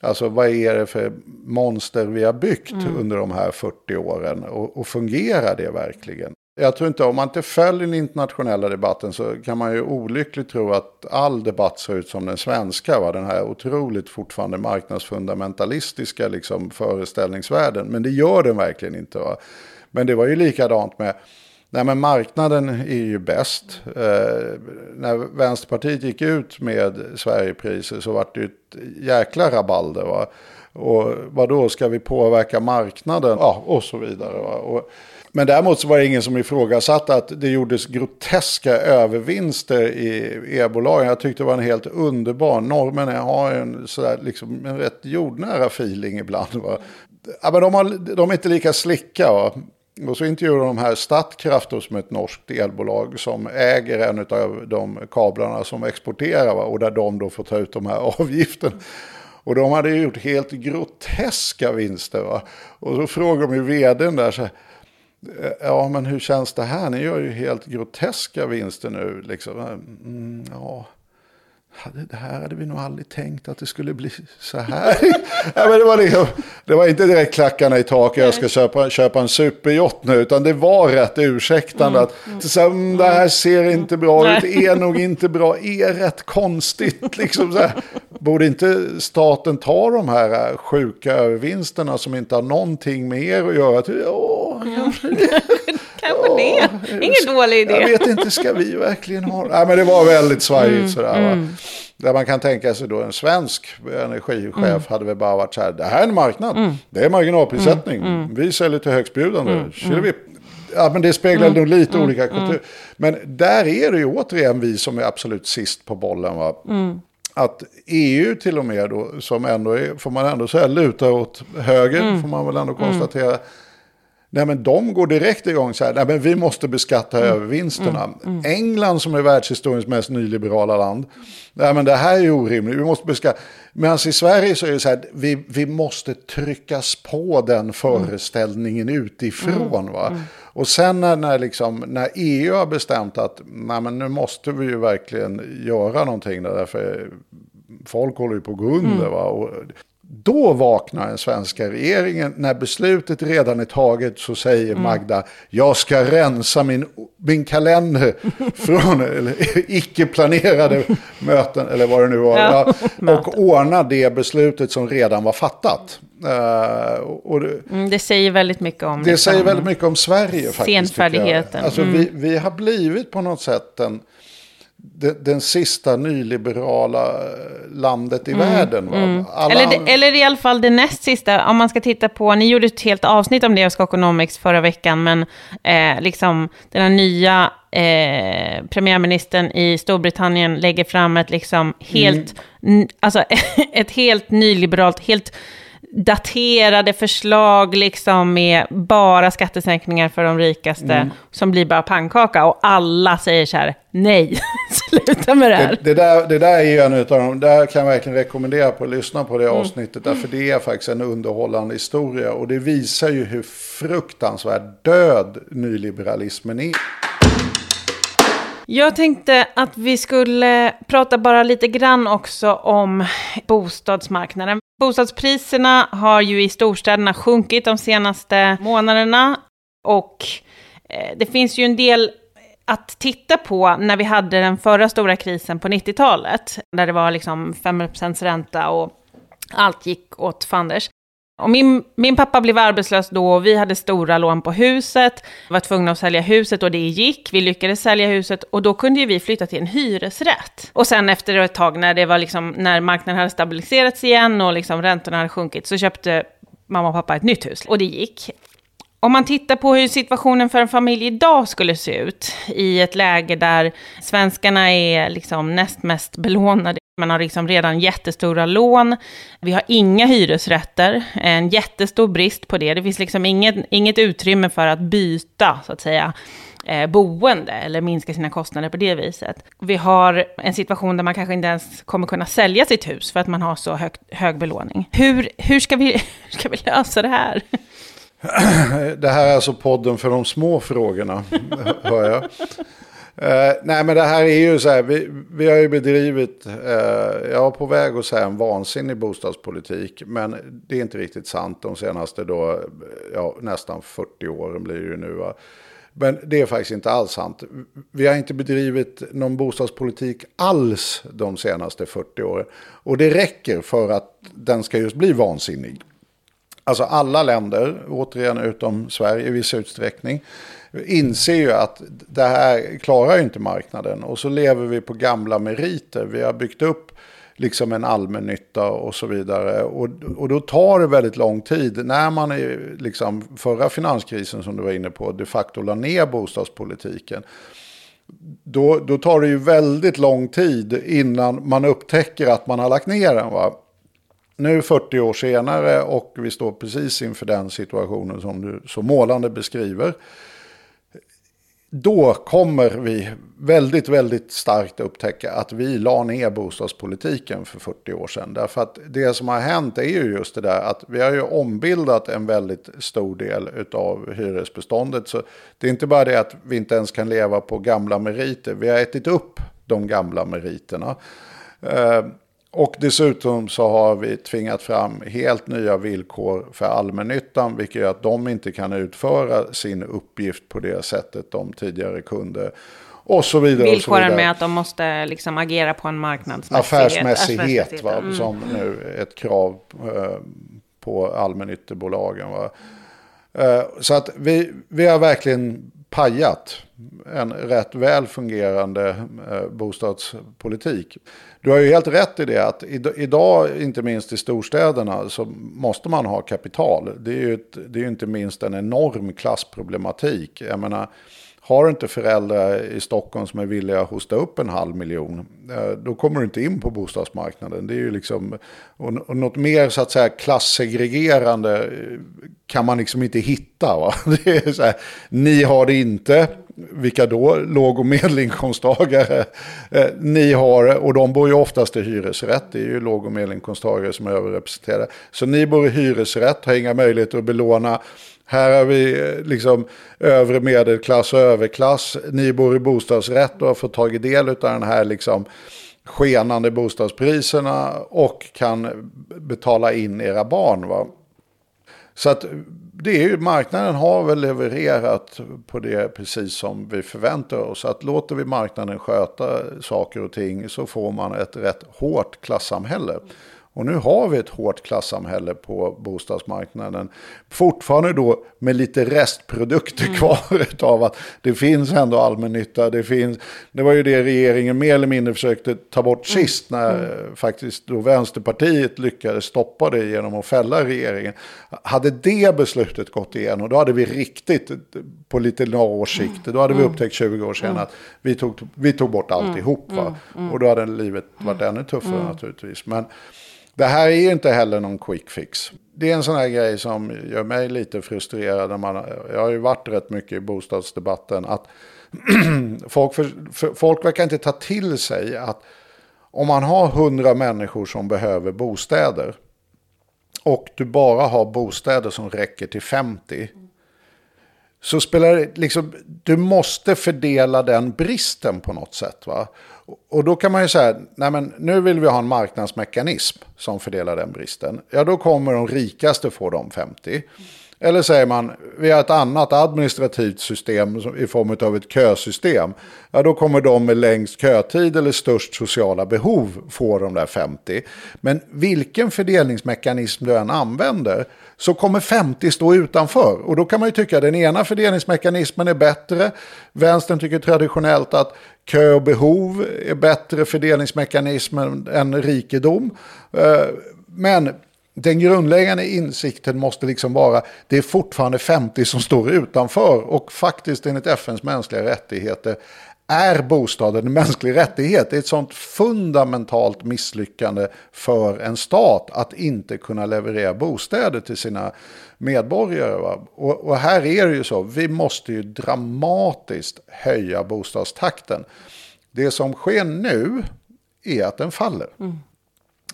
Alltså vad är det för monster vi har byggt mm. under de här 40 åren och, och fungerar det verkligen? Jag tror inte, om man inte följer den internationella debatten så kan man ju olyckligt tro att all debatt ser ut som den svenska. Va? Den här otroligt fortfarande marknadsfundamentalistiska liksom, föreställningsvärlden. Men det gör den verkligen inte. Va? Men det var ju likadant med, nej men marknaden är ju bäst. Eh, när Vänsterpartiet gick ut med Sverigepriser så var det ju ett jäkla rabalder. Va? Och vad då ska vi påverka marknaden? Ja, och så vidare. Va? Och, men däremot så var det ingen som ifrågasatte att det gjordes groteska övervinster i e-bolagen. Jag tyckte det var en helt underbar. Norrmännen har en, sådär, liksom, en rätt jordnära feeling ibland. Va? Ja, men de, har, de är inte lika slicka. Va? Och så intervjuade de här Statkraft som är ett norskt elbolag som äger en av de kablarna som exporterar. Va? Och där de då får ta ut de här avgifterna. Och de hade gjort helt groteska vinster. Va? Och så frågade de ju vdn där så här, Eh, ja, men hur känns det här? Ni gör ju helt groteska vinster nu. Liksom. Mm, ja det här hade vi nog aldrig tänkt att det skulle bli så här. ja, men det, var liksom, det var inte direkt klackarna i taket, jag ska köpa, köpa en superjott nu, utan det var rätt ursäktande. Mm. Att, så här, mm, det här ser inte bra ut, är nog inte bra, är rätt konstigt. Liksom så här. Borde inte staten ta de här äh, sjuka övervinsterna som inte har någonting med er att göra? Ja, kanske kanske det. Ingen dålig idé. Jag vet inte, ska vi verkligen ha... Nej, men det var väldigt svajigt mm, sådär. Mm. Där man kan tänka sig då en svensk energichef mm. hade väl bara varit så här, det här är en marknad, mm. det är marginalprissättning, mm. mm. vi säljer till högstbjudande, mm. mm. Ja, men det speglar nog lite olika kulturer. Men där är det ju återigen vi som är absolut sist på bollen. Va? att EU till och med då, som ändå är, får man ändå säga, lutar åt höger, mm. får man väl ändå konstatera. Mm. Nej men de går direkt igång så här, nej men vi måste beskatta mm. övervinsterna. Mm. Mm. England som är världshistoriens mest nyliberala land, nej men det här är orimligt, vi måste beskatta. Medan i Sverige så är det så här, vi, vi måste tryckas på den föreställningen utifrån. Va? Mm. Och sen när, när, liksom, när EU har bestämt att nej men nu måste vi ju verkligen göra någonting där, därför folk håller ju på att gå under. Mm. Va? Och då vaknar den svenska regeringen. När beslutet redan är taget så säger mm. Magda, jag ska rensa min, min kalender från icke-planerade möten, eller vad det nu var. Ja, och ordna det beslutet som redan var fattat. Uh, och det, mm, det, säger väldigt mycket om... Det liksom, säger väldigt mycket om Sverige faktiskt. Senfärdigheten. Alltså, mm. vi, vi har blivit på något sätt en den, den sista nyliberala landet i mm, världen. Mm. Eller, det, eller i alla fall det näst sista, om man ska titta på, ni gjorde ett helt avsnitt om det av Skokonomics förra veckan, men eh, liksom den här nya eh, premiärministern i Storbritannien lägger fram ett liksom helt, mm. alltså ett helt nyliberalt, helt daterade förslag liksom med bara skattesänkningar för de rikaste mm. som blir bara pannkaka och alla säger så här, nej, sluta med det här. Det, det, där, det där är ju en av de, där kan jag verkligen rekommendera på att lyssna på det mm. avsnittet, därför det är faktiskt en underhållande historia och det visar ju hur fruktansvärt död nyliberalismen är. Jag tänkte att vi skulle prata bara lite grann också om bostadsmarknaden. Bostadspriserna har ju i storstäderna sjunkit de senaste månaderna och eh, det finns ju en del att titta på när vi hade den förra stora krisen på 90-talet, där det var liksom 5% ränta och allt gick åt fanders. Och min, min pappa blev arbetslös då och vi hade stora lån på huset. Vi var tvungna att sälja huset och det gick. Vi lyckades sälja huset och då kunde ju vi flytta till en hyresrätt. Och sen efter ett tag när, det var liksom, när marknaden hade stabiliserats igen och liksom räntorna hade sjunkit så köpte mamma och pappa ett nytt hus. Och det gick. Om man tittar på hur situationen för en familj idag skulle se ut i ett läge där svenskarna är liksom näst mest belånade man har liksom redan jättestora lån. Vi har inga hyresrätter, en jättestor brist på det. Det finns liksom inget, inget utrymme för att byta, så att säga, eh, boende eller minska sina kostnader på det viset. Vi har en situation där man kanske inte ens kommer kunna sälja sitt hus för att man har så hög, hög belåning. Hur, hur, ska vi, hur ska vi lösa det här? Det här är alltså podden för de små frågorna, hör jag. Uh, nej men det här är ju så här, vi, vi har ju bedrivit, uh, jag var på väg att säga en vansinnig bostadspolitik, men det är inte riktigt sant de senaste då, ja, nästan 40 åren blir det ju nu. Va? Men det är faktiskt inte alls sant. Vi har inte bedrivit någon bostadspolitik alls de senaste 40 åren. Och det räcker för att den ska just bli vansinnig. Alltså alla länder, återigen utom Sverige i viss utsträckning, inser ju att det här klarar inte marknaden. Och så lever vi på gamla meriter. Vi har byggt upp liksom en allmännytta och så vidare. Och, och då tar det väldigt lång tid. När man i liksom, förra finanskrisen som du var inne på de facto la ner bostadspolitiken. Då, då tar det ju väldigt lång tid innan man upptäcker att man har lagt ner den. Va? Nu 40 år senare och vi står precis inför den situationen som du så målande beskriver då kommer vi väldigt, väldigt starkt upptäcka att vi la ner bostadspolitiken för 40 år sedan. Därför att det som har hänt är ju just det där att vi har ju ombildat en väldigt stor del av hyresbeståndet. Så det är inte bara det att vi inte ens kan leva på gamla meriter, vi har ätit upp de gamla meriterna. Eh, och dessutom så har vi tvingat fram helt nya villkor för allmännyttan, vilket gör att de inte kan utföra sin uppgift på det sättet de tidigare kunde. Och så vidare. Villkoren så vidare. med att de måste liksom agera på en marknadsmässighet. Affärsmässighet, affärsmässighet. Va? Mm. som nu är ett krav eh, på allmännyttebolagen. Va? Eh, så att vi, vi har verkligen pajat en rätt väl fungerande eh, bostadspolitik. Du har ju helt rätt i det att idag, inte minst i storstäderna, så måste man ha kapital. Det är ju, ett, det är inte minst en enorm klassproblematik. Jag menar, har du inte föräldrar i Stockholm som är villiga att hosta upp en halv miljon, eh, då kommer du inte in på bostadsmarknaden. Det är ju liksom, och något mer så att säga klassegregerande eh, kan man liksom inte hitta. Va? Det är så här, ni har det inte, vilka då? Låg och medelinkomsttagare. Eh, ni har, och de bor ju oftast i hyresrätt, det är ju låg och medelinkomsttagare som är överrepresenterade. Så ni bor i hyresrätt, har inga möjligheter att belåna här har vi eh, liksom övre medelklass och överklass. Ni bor i bostadsrätt och har fått tagit del av den här liksom skenande bostadspriserna och kan betala in era barn. Va? Så att det är ju, marknaden har väl levererat på det precis som vi förväntar oss. Att låter vi marknaden sköta saker och ting så får man ett rätt hårt klassamhälle. Och nu har vi ett hårt klassamhälle på bostadsmarknaden. Fortfarande då med lite restprodukter mm. kvar av att det finns ändå allmännytta. Det, finns, det var ju det regeringen mer eller mindre försökte ta bort mm. sist när mm. faktiskt då Vänsterpartiet lyckades stoppa det genom att fälla regeringen. Hade det beslutet gått igenom då hade vi riktigt på lite några års sikt, då hade vi mm. upptäckt 20 år sedan mm. att vi tog, vi tog bort alltihop. Va? Och då hade livet varit ännu tuffare naturligtvis. Men det här är ju inte heller någon quick fix. Det är en sån här grej som gör mig lite frustrerad. När man, jag har ju varit rätt mycket i bostadsdebatten. Att folk, för, för, folk verkar inte ta till sig att om man har hundra människor som behöver bostäder. Och du bara har bostäder som räcker till 50 så spelar det liksom, du måste fördela den bristen på något sätt. Va? Och då kan man ju säga, nej men nu vill vi ha en marknadsmekanism som fördelar den bristen. Ja, då kommer de rikaste få de 50. Eller säger man, vi har ett annat administrativt system i form av ett kösystem. Ja, då kommer de med längst kötid eller störst sociala behov få de där 50. Men vilken fördelningsmekanism du än använder så kommer 50 stå utanför. Och då kan man ju tycka att den ena fördelningsmekanismen är bättre. Vänstern tycker traditionellt att kö och behov är bättre fördelningsmekanismen än rikedom. Eh, men den grundläggande insikten måste liksom vara det är fortfarande 50 som står utanför och faktiskt enligt FNs mänskliga rättigheter är bostaden en mänsklig rättighet. Det är ett sånt fundamentalt misslyckande för en stat att inte kunna leverera bostäder till sina medborgare. Och, och, här är det ju så, vi måste ju dramatiskt höja bostadstakten. Det som sker nu är att den faller. Mm.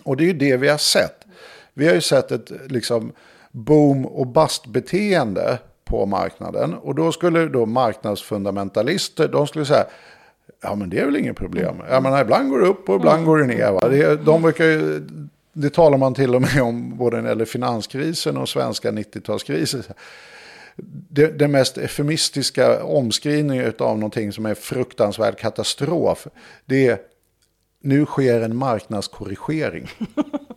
Och det är ju det vi har sett. Vi har ju sett ett liksom boom och bust-beteende på marknaden. Och då skulle då marknadsfundamentalister, de skulle säga, ja men det är väl inget problem. Jag menar, ibland går det upp och ibland går det ner. Va? Det, de brukar ju, det talar man till och med om både när det gäller finanskrisen och svenska 90-talskrisen. Det, det, mest eufemistiska omskrivningen av någonting som är fruktansvärd katastrof, det är nu sker en marknadskorrigering.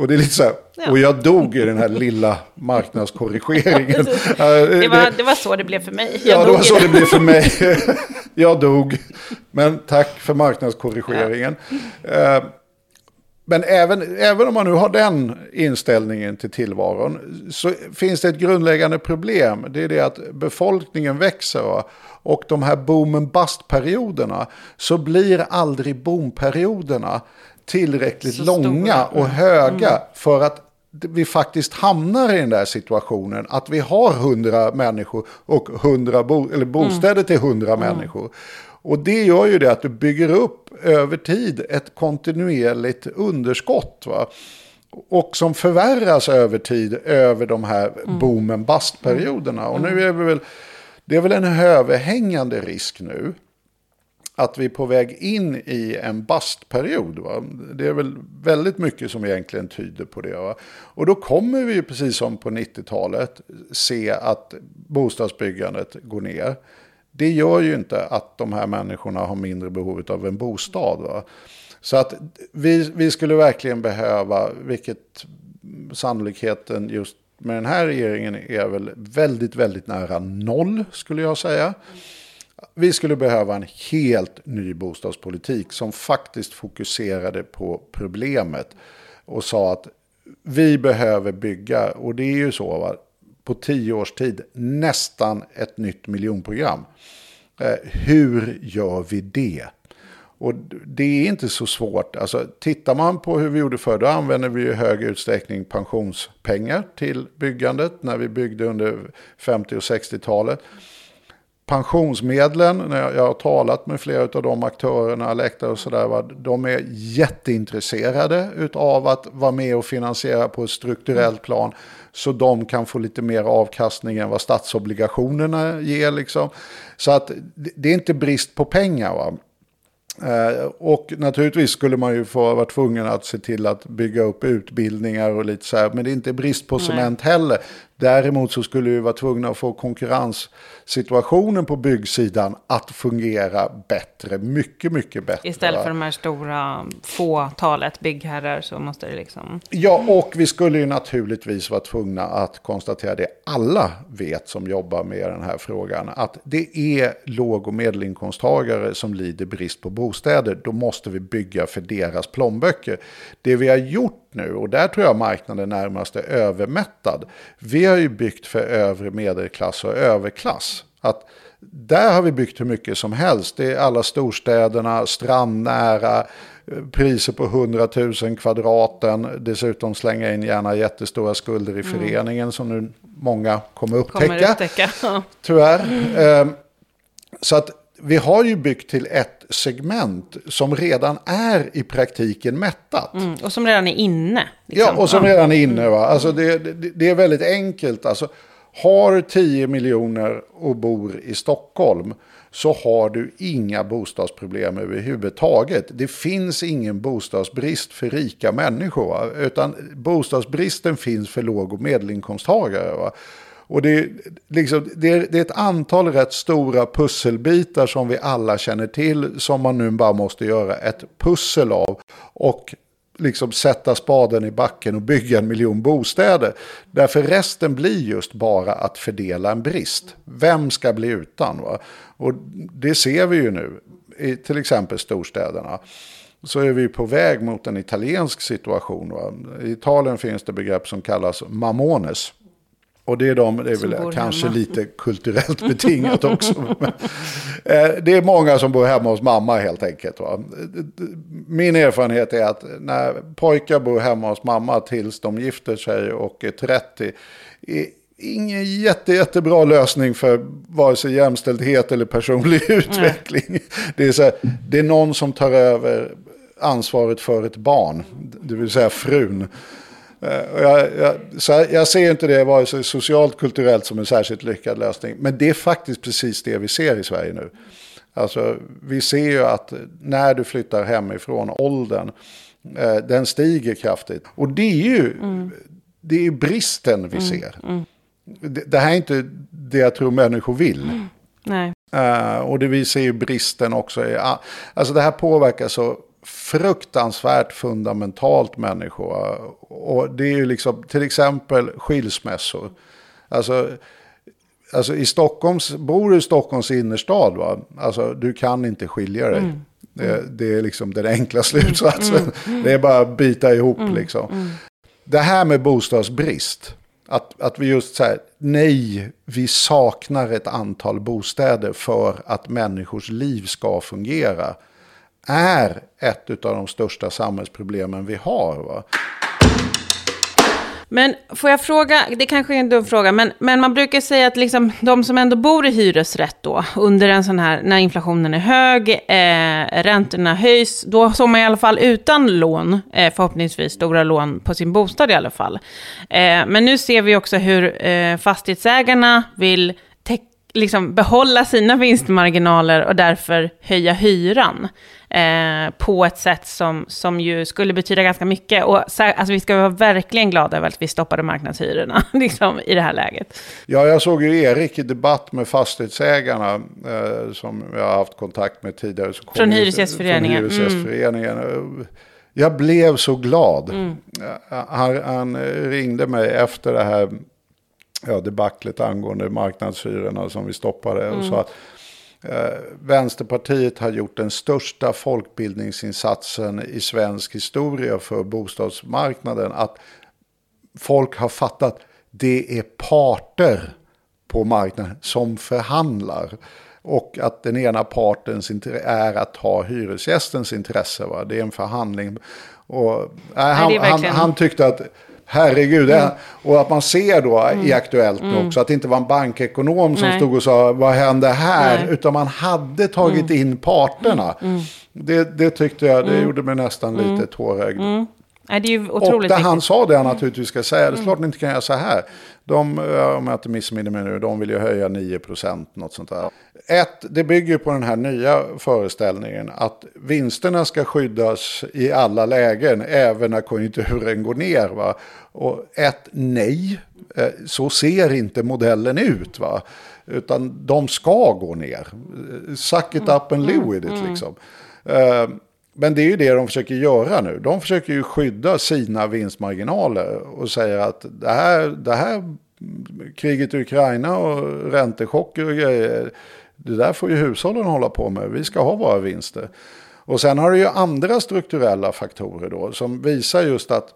Och det är lite så här, ja. och jag dog i den här lilla marknadskorrigeringen. det, var, det var så det blev för mig. Jag ja, det var så det. blev för mig. jag dog. Men tack för marknadskorrigeringen. Ja. Eh, men även, även om man nu har den inställningen till tillvaron så finns det ett grundläggande problem. Det är det att befolkningen växer. Och de här boomen bust-perioderna så blir aldrig boomperioderna tillräckligt så långa stora. och höga mm. för att vi faktiskt hamnar i den där situationen att vi har hundra människor och 100 bo eller bostäder mm. till hundra mm. människor. Och det gör ju det att du bygger upp över tid ett kontinuerligt underskott. Va? Och som förvärras över tid över de här mm. boomen bust-perioderna. Och nu mm. är vi väl, det är väl en överhängande risk nu att vi är på väg in i en bastperiod. Va? Det är väl väldigt mycket som egentligen tyder på det. Va? Och då kommer vi, precis som på 90-talet, se att bostadsbyggandet går ner. Det gör ju inte att de här människorna har mindre behov av en bostad. Va? Så att vi, vi skulle verkligen behöva, vilket sannolikheten just med den här regeringen är väl väldigt, väldigt nära noll skulle jag säga. Vi skulle behöva en helt ny bostadspolitik som faktiskt fokuserade på problemet och sa att vi behöver bygga, och det är ju så, va? på tio års tid, nästan ett nytt miljonprogram. Eh, hur gör vi det? Och det är inte så svårt. Alltså, tittar man på hur vi gjorde förr, då använde vi i hög utsträckning pensionspengar till byggandet när vi byggde under 50 och 60-talet pensionsmedlen, när jag har talat med flera av de aktörerna, läktare och sådär, de är jätteintresserade av att vara med och finansiera på ett strukturellt plan. Så de kan få lite mer avkastning än vad statsobligationerna ger. Liksom. Så att det är inte brist på pengar. Va? Eh, och naturligtvis skulle man ju få vara tvungen att se till att bygga upp utbildningar och lite så här. Men det är inte brist på cement heller. Däremot så skulle vi vara tvungna att få konkurrenssituationen på byggsidan att fungera bättre. Mycket, mycket bättre. Istället för de här stora fåtalet byggherrar så måste det liksom... Ja, och vi skulle ju naturligtvis vara tvungna att konstatera det alla vet som jobbar med den här frågan. Att det är låg och medelinkomsttagare som lider brist på bostäder. Då måste vi bygga för deras plånböcker. Det vi har gjort nu, och där tror jag marknaden närmast är övermättad. Vi har ju byggt för övre medelklass och överklass. Att där har vi byggt hur mycket som helst. Det är alla storstäderna, strandnära, priser på 100 000 kvadraten. Dessutom slänga in gärna jättestora skulder i mm. föreningen mm. som nu många kommer upptäcka. Kommer upptäcka. Tyvärr. Mm. Så att vi har ju byggt till ett segment som redan är i praktiken mättat. Mm, och som redan är inne. Liksom. Ja, och som redan är inne. Va? Alltså det, det, det är väldigt enkelt. Alltså, har 10 miljoner och bor i Stockholm så har du inga bostadsproblem överhuvudtaget. Det finns ingen bostadsbrist för rika människor. Va? Utan bostadsbristen finns för låg och medelinkomsttagare. Va? Och det, liksom, det, är, det är ett antal rätt stora pusselbitar som vi alla känner till som man nu bara måste göra ett pussel av. Och liksom sätta spaden i backen och bygga en miljon bostäder. Därför resten blir just bara att fördela en brist. Vem ska bli utan? Va? Och det ser vi ju nu i till exempel storstäderna. Så är vi på väg mot en italiensk situation. Va? I Italien finns det begrepp som kallas mamones. Och det är de, det är väl kanske hemma. lite kulturellt betingat också. Eh, det är många som bor hemma hos mamma helt enkelt. Va? Min erfarenhet är att när pojkar bor hemma hos mamma tills de gifter sig och är 30. Är ingen jätte, jättebra lösning för vare sig jämställdhet eller personlig utveckling. Nej. Det är, så här, det är någon som tar över ansvaret för ett barn, det vill säga frun. Eh, jag, jag, så jag ser inte det vare sig socialt kulturellt som en särskilt lyckad lösning. Men det är faktiskt precis det vi ser i Sverige nu. Alltså, vi ser ju att när du flyttar hemifrån, åldern, eh, den stiger kraftigt. Och det är ju mm. det är bristen vi mm. ser. Mm. Det, det, här är inte det jag tror människor vill. Nej. Uh, och det vi ser ju bristen också. I, alltså det här påverkar så fruktansvärt fundamentalt människor. Och det är ju liksom till exempel skilsmässor. Alltså, alltså i Stockholms, bor du i Stockholms innerstad, va? Alltså, du kan inte skilja dig. Mm. Det, det, är liksom den enkla slutsatsen. Mm. Mm. Det är bara att bita ihop mm. liksom. Mm. Det här med bostadsbrist. Att, att vi just säger nej, vi saknar ett antal bostäder för att människors liv ska fungera är ett av de största samhällsproblemen vi har. Va? Men får jag fråga, det kanske är en dum fråga, men, men man brukar säga att liksom, de som ändå bor i hyresrätt då, under en sån här, när inflationen är hög, eh, räntorna höjs, då står man i alla fall utan lån, eh, förhoppningsvis stora lån på sin bostad i alla fall. Eh, men nu ser vi också hur eh, fastighetsägarna vill liksom behålla sina vinstmarginaler och därför höja hyran eh, på ett sätt som, som ju skulle betyda ganska mycket. Och alltså, vi ska vara verkligen glada över att vi stoppade marknadshyrorna liksom, i det här läget. Ja, jag såg ju Erik i debatt med fastighetsägarna eh, som jag har haft kontakt med tidigare. Från Hyresgästföreningen. Från Hyresgästföreningen. Mm. Jag blev så glad. Mm. Han, han ringde mig efter det här ja, debaclet angående marknadshyrorna som vi stoppade. Mm. Och sa att eh, Vänsterpartiet har gjort den största folkbildningsinsatsen i svensk historia för bostadsmarknaden. Att folk har fattat det är parter på marknaden som förhandlar. Och att den ena partens är att ta hyresgästens intresse. Va? Det är en förhandling. Och, äh, han, han, han, tyckte att Herregud, mm. och att man ser då mm. i Aktuellt mm. också att det inte var en bankekonom som Nej. stod och sa vad hände här, Nej. utan man hade tagit mm. in parterna. Mm. Mm. Det, det tyckte jag, det gjorde mig nästan lite tårögd. Nej, det är ju otroligt och där han sa det han naturligtvis ska säga, det är klart ni inte kan göra så här. De, om jag inte missminner mig nu, de vill ju höja 9 procent, något sånt där. Ett, det bygger på den här nya föreställningen att vinsterna ska skyddas i alla lägen, även när konjunkturen går ner. Va? Och ett, nej, eh, så ser inte modellen ut. Va? Utan de ska gå ner. Suck it up and live with it liksom. Eh, men det är ju det de försöker göra nu. De försöker ju skydda sina vinstmarginaler och säger att det här, det här kriget i Ukraina och räntechocker och grejer det där får ju hushållen hålla på med. Vi ska ha våra vinster. Och sen har du ju andra strukturella faktorer då som visar just att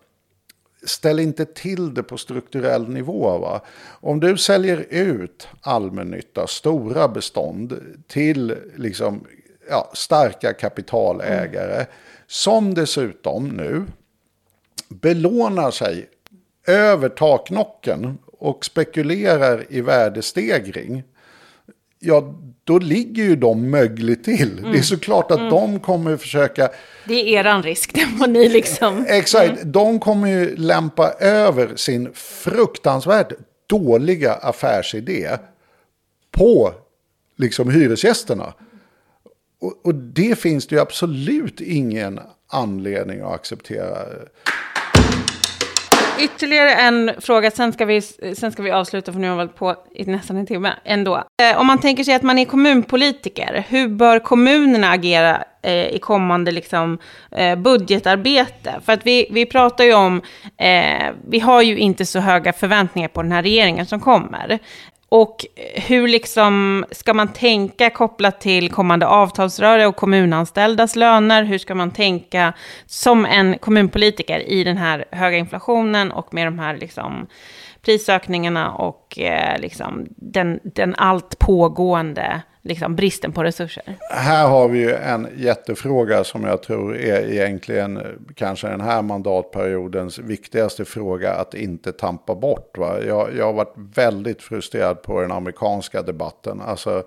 ställ inte till det på strukturell nivå. Va? Om du säljer ut allmännytta, stora bestånd till liksom, ja, starka kapitalägare mm. som dessutom nu belånar sig över taknocken och spekulerar i värdestegring ja, då ligger ju de mögligt till. Mm. Det är mm. såklart att mm. de kommer försöka... Det är eran risk, det må ni liksom... Exakt, mm. de kommer ju lämpa över sin fruktansvärt dåliga affärsidé på liksom hyresgästerna. Och, och det finns det ju absolut ingen anledning att acceptera. Ytterligare en fråga, sen ska, vi, sen ska vi avsluta för nu har vi hållit på i nästan en timme ändå. Eh, om man tänker sig att man är kommunpolitiker, hur bör kommunerna agera eh, i kommande liksom, eh, budgetarbete? För att vi, vi pratar ju om, eh, vi har ju inte så höga förväntningar på den här regeringen som kommer. Och hur liksom ska man tänka kopplat till kommande avtalsrörelse och kommunanställdas löner? Hur ska man tänka som en kommunpolitiker i den här höga inflationen och med de här liksom prisökningarna och eh, liksom den, den allt pågående liksom bristen på resurser? Här har vi ju en jättefråga som jag tror är egentligen kanske den här mandatperiodens viktigaste fråga att inte tampa bort. Va? Jag, jag har varit väldigt frustrerad på den amerikanska debatten. Alltså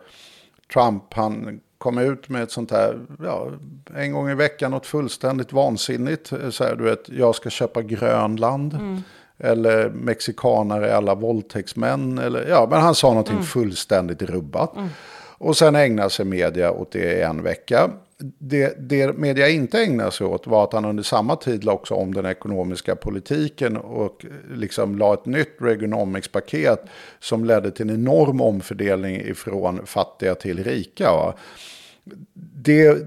Trump, han kom ut med ett sånt här, ja, en gång i veckan, något fullständigt vansinnigt. Så här, du vet, jag ska köpa Grönland. Mm. Eller mexikanare alla våldtäktsmän. Eller, ja, men han sa någonting mm. fullständigt rubbat. Mm. Och sen ägnar sig media åt det i en vecka. Det, det media inte ägnar sig åt var att han under samma tid la också om den ekonomiska politiken och liksom la ett nytt Reaganomics-paket som ledde till en enorm omfördelning ifrån fattiga till rika. Va? Det,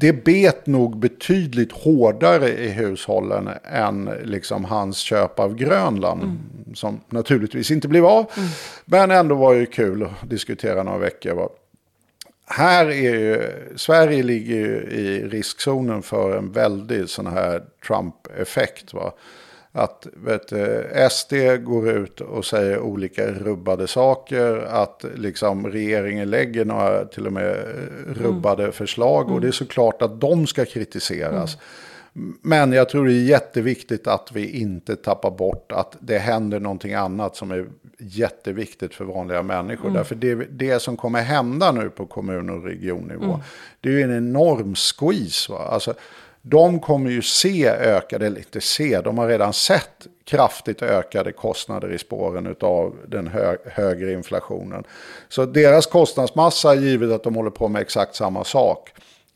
det bet nog betydligt hårdare i hushållen än liksom hans köp av Grönland. Mm. Som naturligtvis inte blev av. Mm. Men ändå var ju kul att diskutera några veckor. Här är ju, Sverige ligger ju i riskzonen för en väldig sån här Trump-effekt. Va? Att vet, SD går ut och säger olika rubbade saker. Att liksom regeringen lägger några till och med rubbade mm. förslag. Och det är såklart att de ska kritiseras. Mm. Men jag tror det är jätteviktigt att vi inte tappar bort att det händer någonting annat som är jätteviktigt för vanliga människor. Mm. Därför det, det som kommer hända nu på kommun och regionnivå, mm. det är ju en enorm squeeze. Va? Alltså, de kommer ju se ökade, eller inte se, de har redan sett kraftigt ökade kostnader i spåren av den hö högre inflationen. Så deras kostnadsmassa, givet att de håller på med exakt samma sak,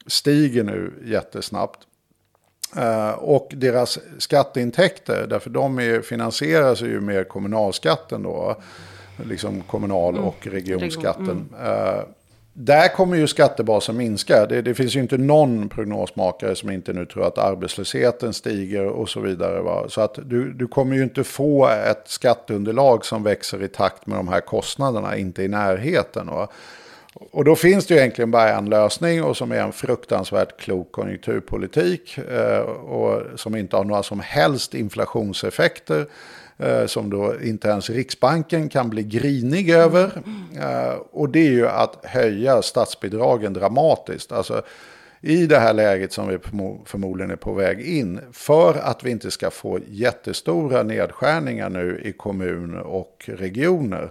stiger nu jättesnabbt. Uh, och deras skatteintäkter, därför de är, finansieras ju med kommunalskatten då. Liksom kommunal mm. och regionskatten. Mm. Uh, där kommer ju skattebasen minska. Det, det, finns ju inte någon prognosmakare som inte nu tror att arbetslösheten stiger och så vidare. Va? Så att du, du kommer ju inte få ett skatteunderlag som växer i takt med de här kostnaderna, inte i närheten. Va? Och då finns det ju egentligen bara en lösning och som är en fruktansvärt klok konjunkturpolitik eh, och som inte har några som helst inflationseffekter Eh, som då inte ens Riksbanken kan bli grinig över. Eh, och det är ju att höja statsbidragen dramatiskt. Alltså, i det här läget som vi förmodligen är på väg in. För att vi inte ska få jättestora nedskärningar nu i kommuner och regioner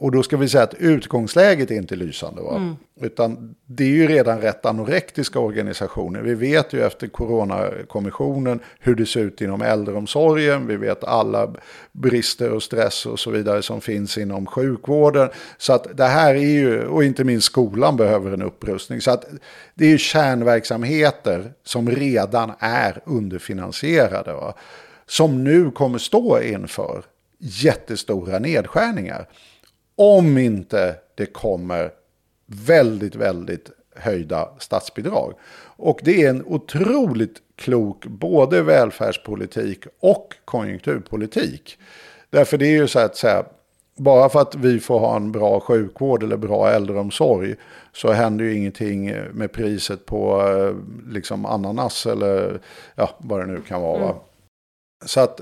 och då ska vi säga att utgångsläget är inte lysande. Va? Mm. Utan det är ju redan rätt anorektiska organisationer. Vi vet ju efter coronakommissionen hur det ser ut inom äldreomsorgen. Vi vet alla brister och stress och så vidare som finns inom sjukvården. Så att det här är ju, och inte minst skolan behöver en upprustning. Så att det är ju kärnverksamheter som redan är underfinansierade. Va? Som nu kommer stå inför jättestora nedskärningar. Om inte det kommer väldigt, väldigt höjda statsbidrag. Och det är en otroligt klok både välfärdspolitik och konjunkturpolitik. Därför det är ju så att säga, bara för att vi får ha en bra sjukvård eller bra äldreomsorg så händer ju ingenting med priset på eh, liksom ananas eller ja, vad det nu kan vara. Mm. Så att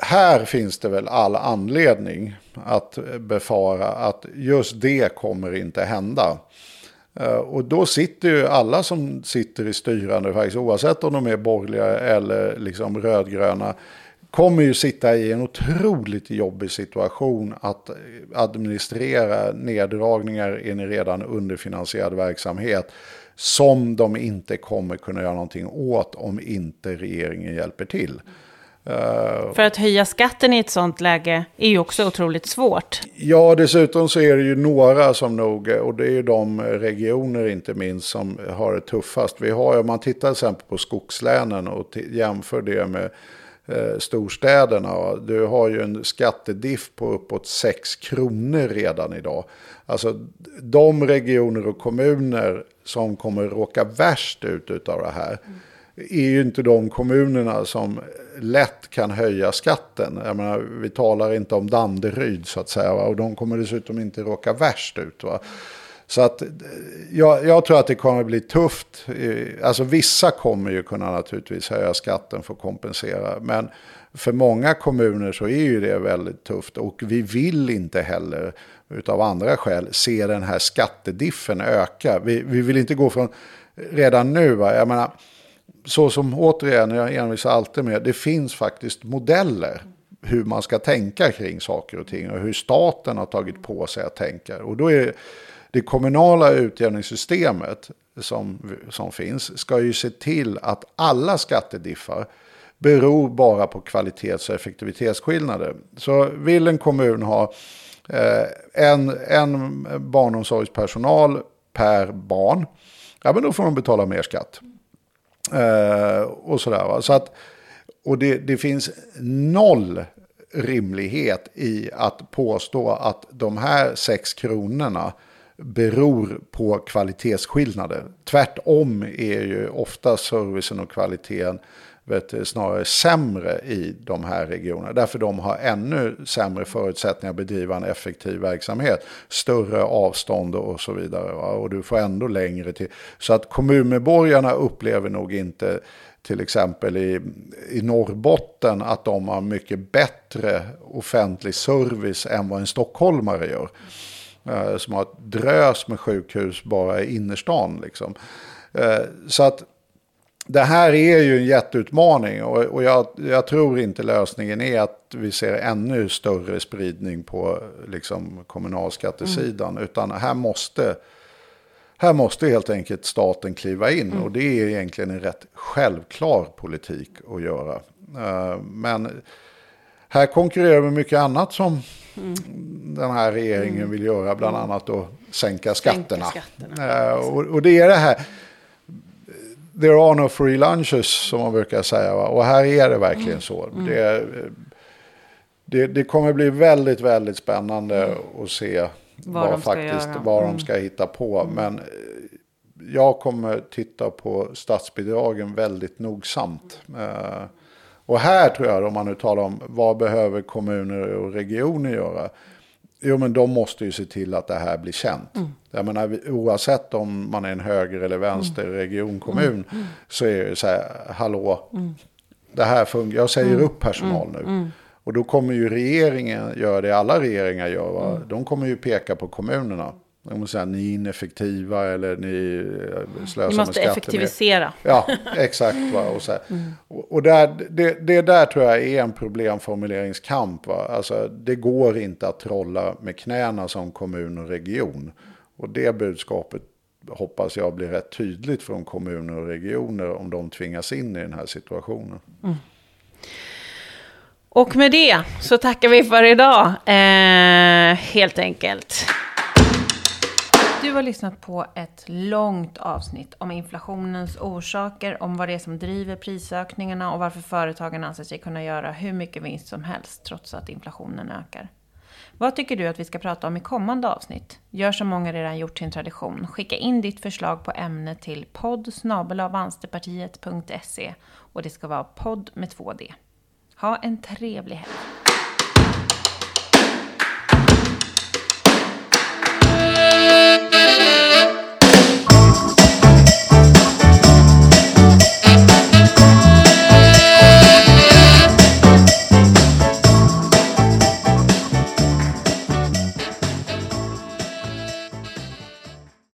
här finns det väl all anledning att befara att just det kommer inte hända. Eh, och då sitter ju alla som sitter i styrande, faktiskt, oavsett om de är borgerliga eller liksom rödgröna, kommer ju sitta i en otroligt jobbig situation att administrera neddragningar i en redan underfinansierad verksamhet som de inte kommer kunna göra någonting åt om inte regeringen hjälper till. Uh, För att höja skatten i ett sånt läge är ju också otroligt svårt. Ja, dessutom så är det ju några som nog, och det är ju de regioner inte minst som har det tuffast. Vi har, om man tittar till exempel på skogslänen och jämför det med eh, storstäderna. Du har ju en skattediff på uppåt 6 kronor redan idag. Alltså de regioner och kommuner som kommer råka värst ut av det här. Mm är ju inte de kommunerna som lätt kan höja skatten. Jag menar, vi talar inte om Danderyd så att säga. Va? Och de kommer dessutom inte råka värst ut. Va? Så att eh, jag, jag, tror att det kommer att bli tufft. Alltså vissa kommer ju kunna naturligtvis höja skatten för att kompensera. Men för många kommuner så är ju det väldigt tufft. Och vi vill inte heller utav andra skäl se den här skattediffen öka. Vi, vi vill inte gå från redan nu. Va? Jag menar, så som återigen, jag envisar alltid med, det finns faktiskt modeller hur man ska tänka kring saker och ting och hur staten har tagit på sig att tänka. Och då är det kommunala utjämningssystemet som, som finns ska ju se till att alla skattediffar beror bara på kvalitets och effektivitetsskillnader. Så vill en kommun ha eh, en, en barnomsorgspersonal per barn, ja men då får de betala mer skatt. Eh, och sådär. Va? Så att, och det, det finns noll rimlighet i att påstå att de här sex kronorna beror på kvalitetsskillnader. Tvärtom är ju ofta servicen och kvaliteten vet, snarare sämre i de här regionerna. Därför de har ännu sämre förutsättningar att bedriva en effektiv verksamhet. Större avstånd och så vidare. Va? Och du får ändå längre till. Så att kommunmedborgarna upplever nog inte till exempel i, i Norrbotten att de har mycket bättre offentlig service än vad en stockholmare gör. Eh, som har ett drös med sjukhus bara i innerstan. Liksom. Eh, så att det här är ju en jätteutmaning och, och jag, jag, tror inte lösningen är att vi ser ännu större spridning på liksom, kommunalskattesidan. Mm. Utan här måste, här måste helt enkelt staten kliva in. Mm. Och det är egentligen en rätt självklar politik att göra. Uh, men här konkurrerar vi mycket annat som mm. den här regeringen mm. vill göra. Bland mm. annat att sänka skatterna. Sänka skatterna. Uh, och, och det är det här there are no free lunches som man brukar säga. Va? Och här är det verkligen mm. så. Mm. Det, det, det, kommer bli väldigt, väldigt spännande mm. att se vad, vad faktiskt, vad mm. de ska hitta på. Mm. Men eh, jag kommer titta på statsbidragen väldigt nogsamt. Uh, och här tror jag, om man nu talar om vad behöver kommuner och regioner göra. Jo, men de måste ju se till att det här blir känt. Mm. Jag menar, oavsett om man är en höger eller vänster mm. regionkommun mm. mm. så är det så här, hallå, mm. det här fungerar, jag säger mm. upp personal nu. Och då kommer ju regeringen göra det alla regeringar gör. Va? De kommer ju peka på kommunerna. De säger, ni är ineffektiva eller ni eh, slösar Vi måste effektivisera. Ja, exakt. Va? Och, så mm. och där, det, det där tror jag är en problemformuleringskamp. Va? Alltså, det går inte att trolla med knäna som kommun och region. Och det budskapet hoppas jag blir rätt tydligt från kommuner och regioner om de tvingas in i den här situationen. Mm. Och med det så tackar vi för idag, eh, helt enkelt. Du har lyssnat på ett långt avsnitt om inflationens orsaker, om vad det är som driver prisökningarna och varför företagen anser sig kunna göra hur mycket vinst som helst trots att inflationen ökar. Vad tycker du att vi ska prata om i kommande avsnitt? Gör som många redan gjort sin tradition. Skicka in ditt förslag på ämne till podd och det ska vara podd med två D. Ha en trevlig helg.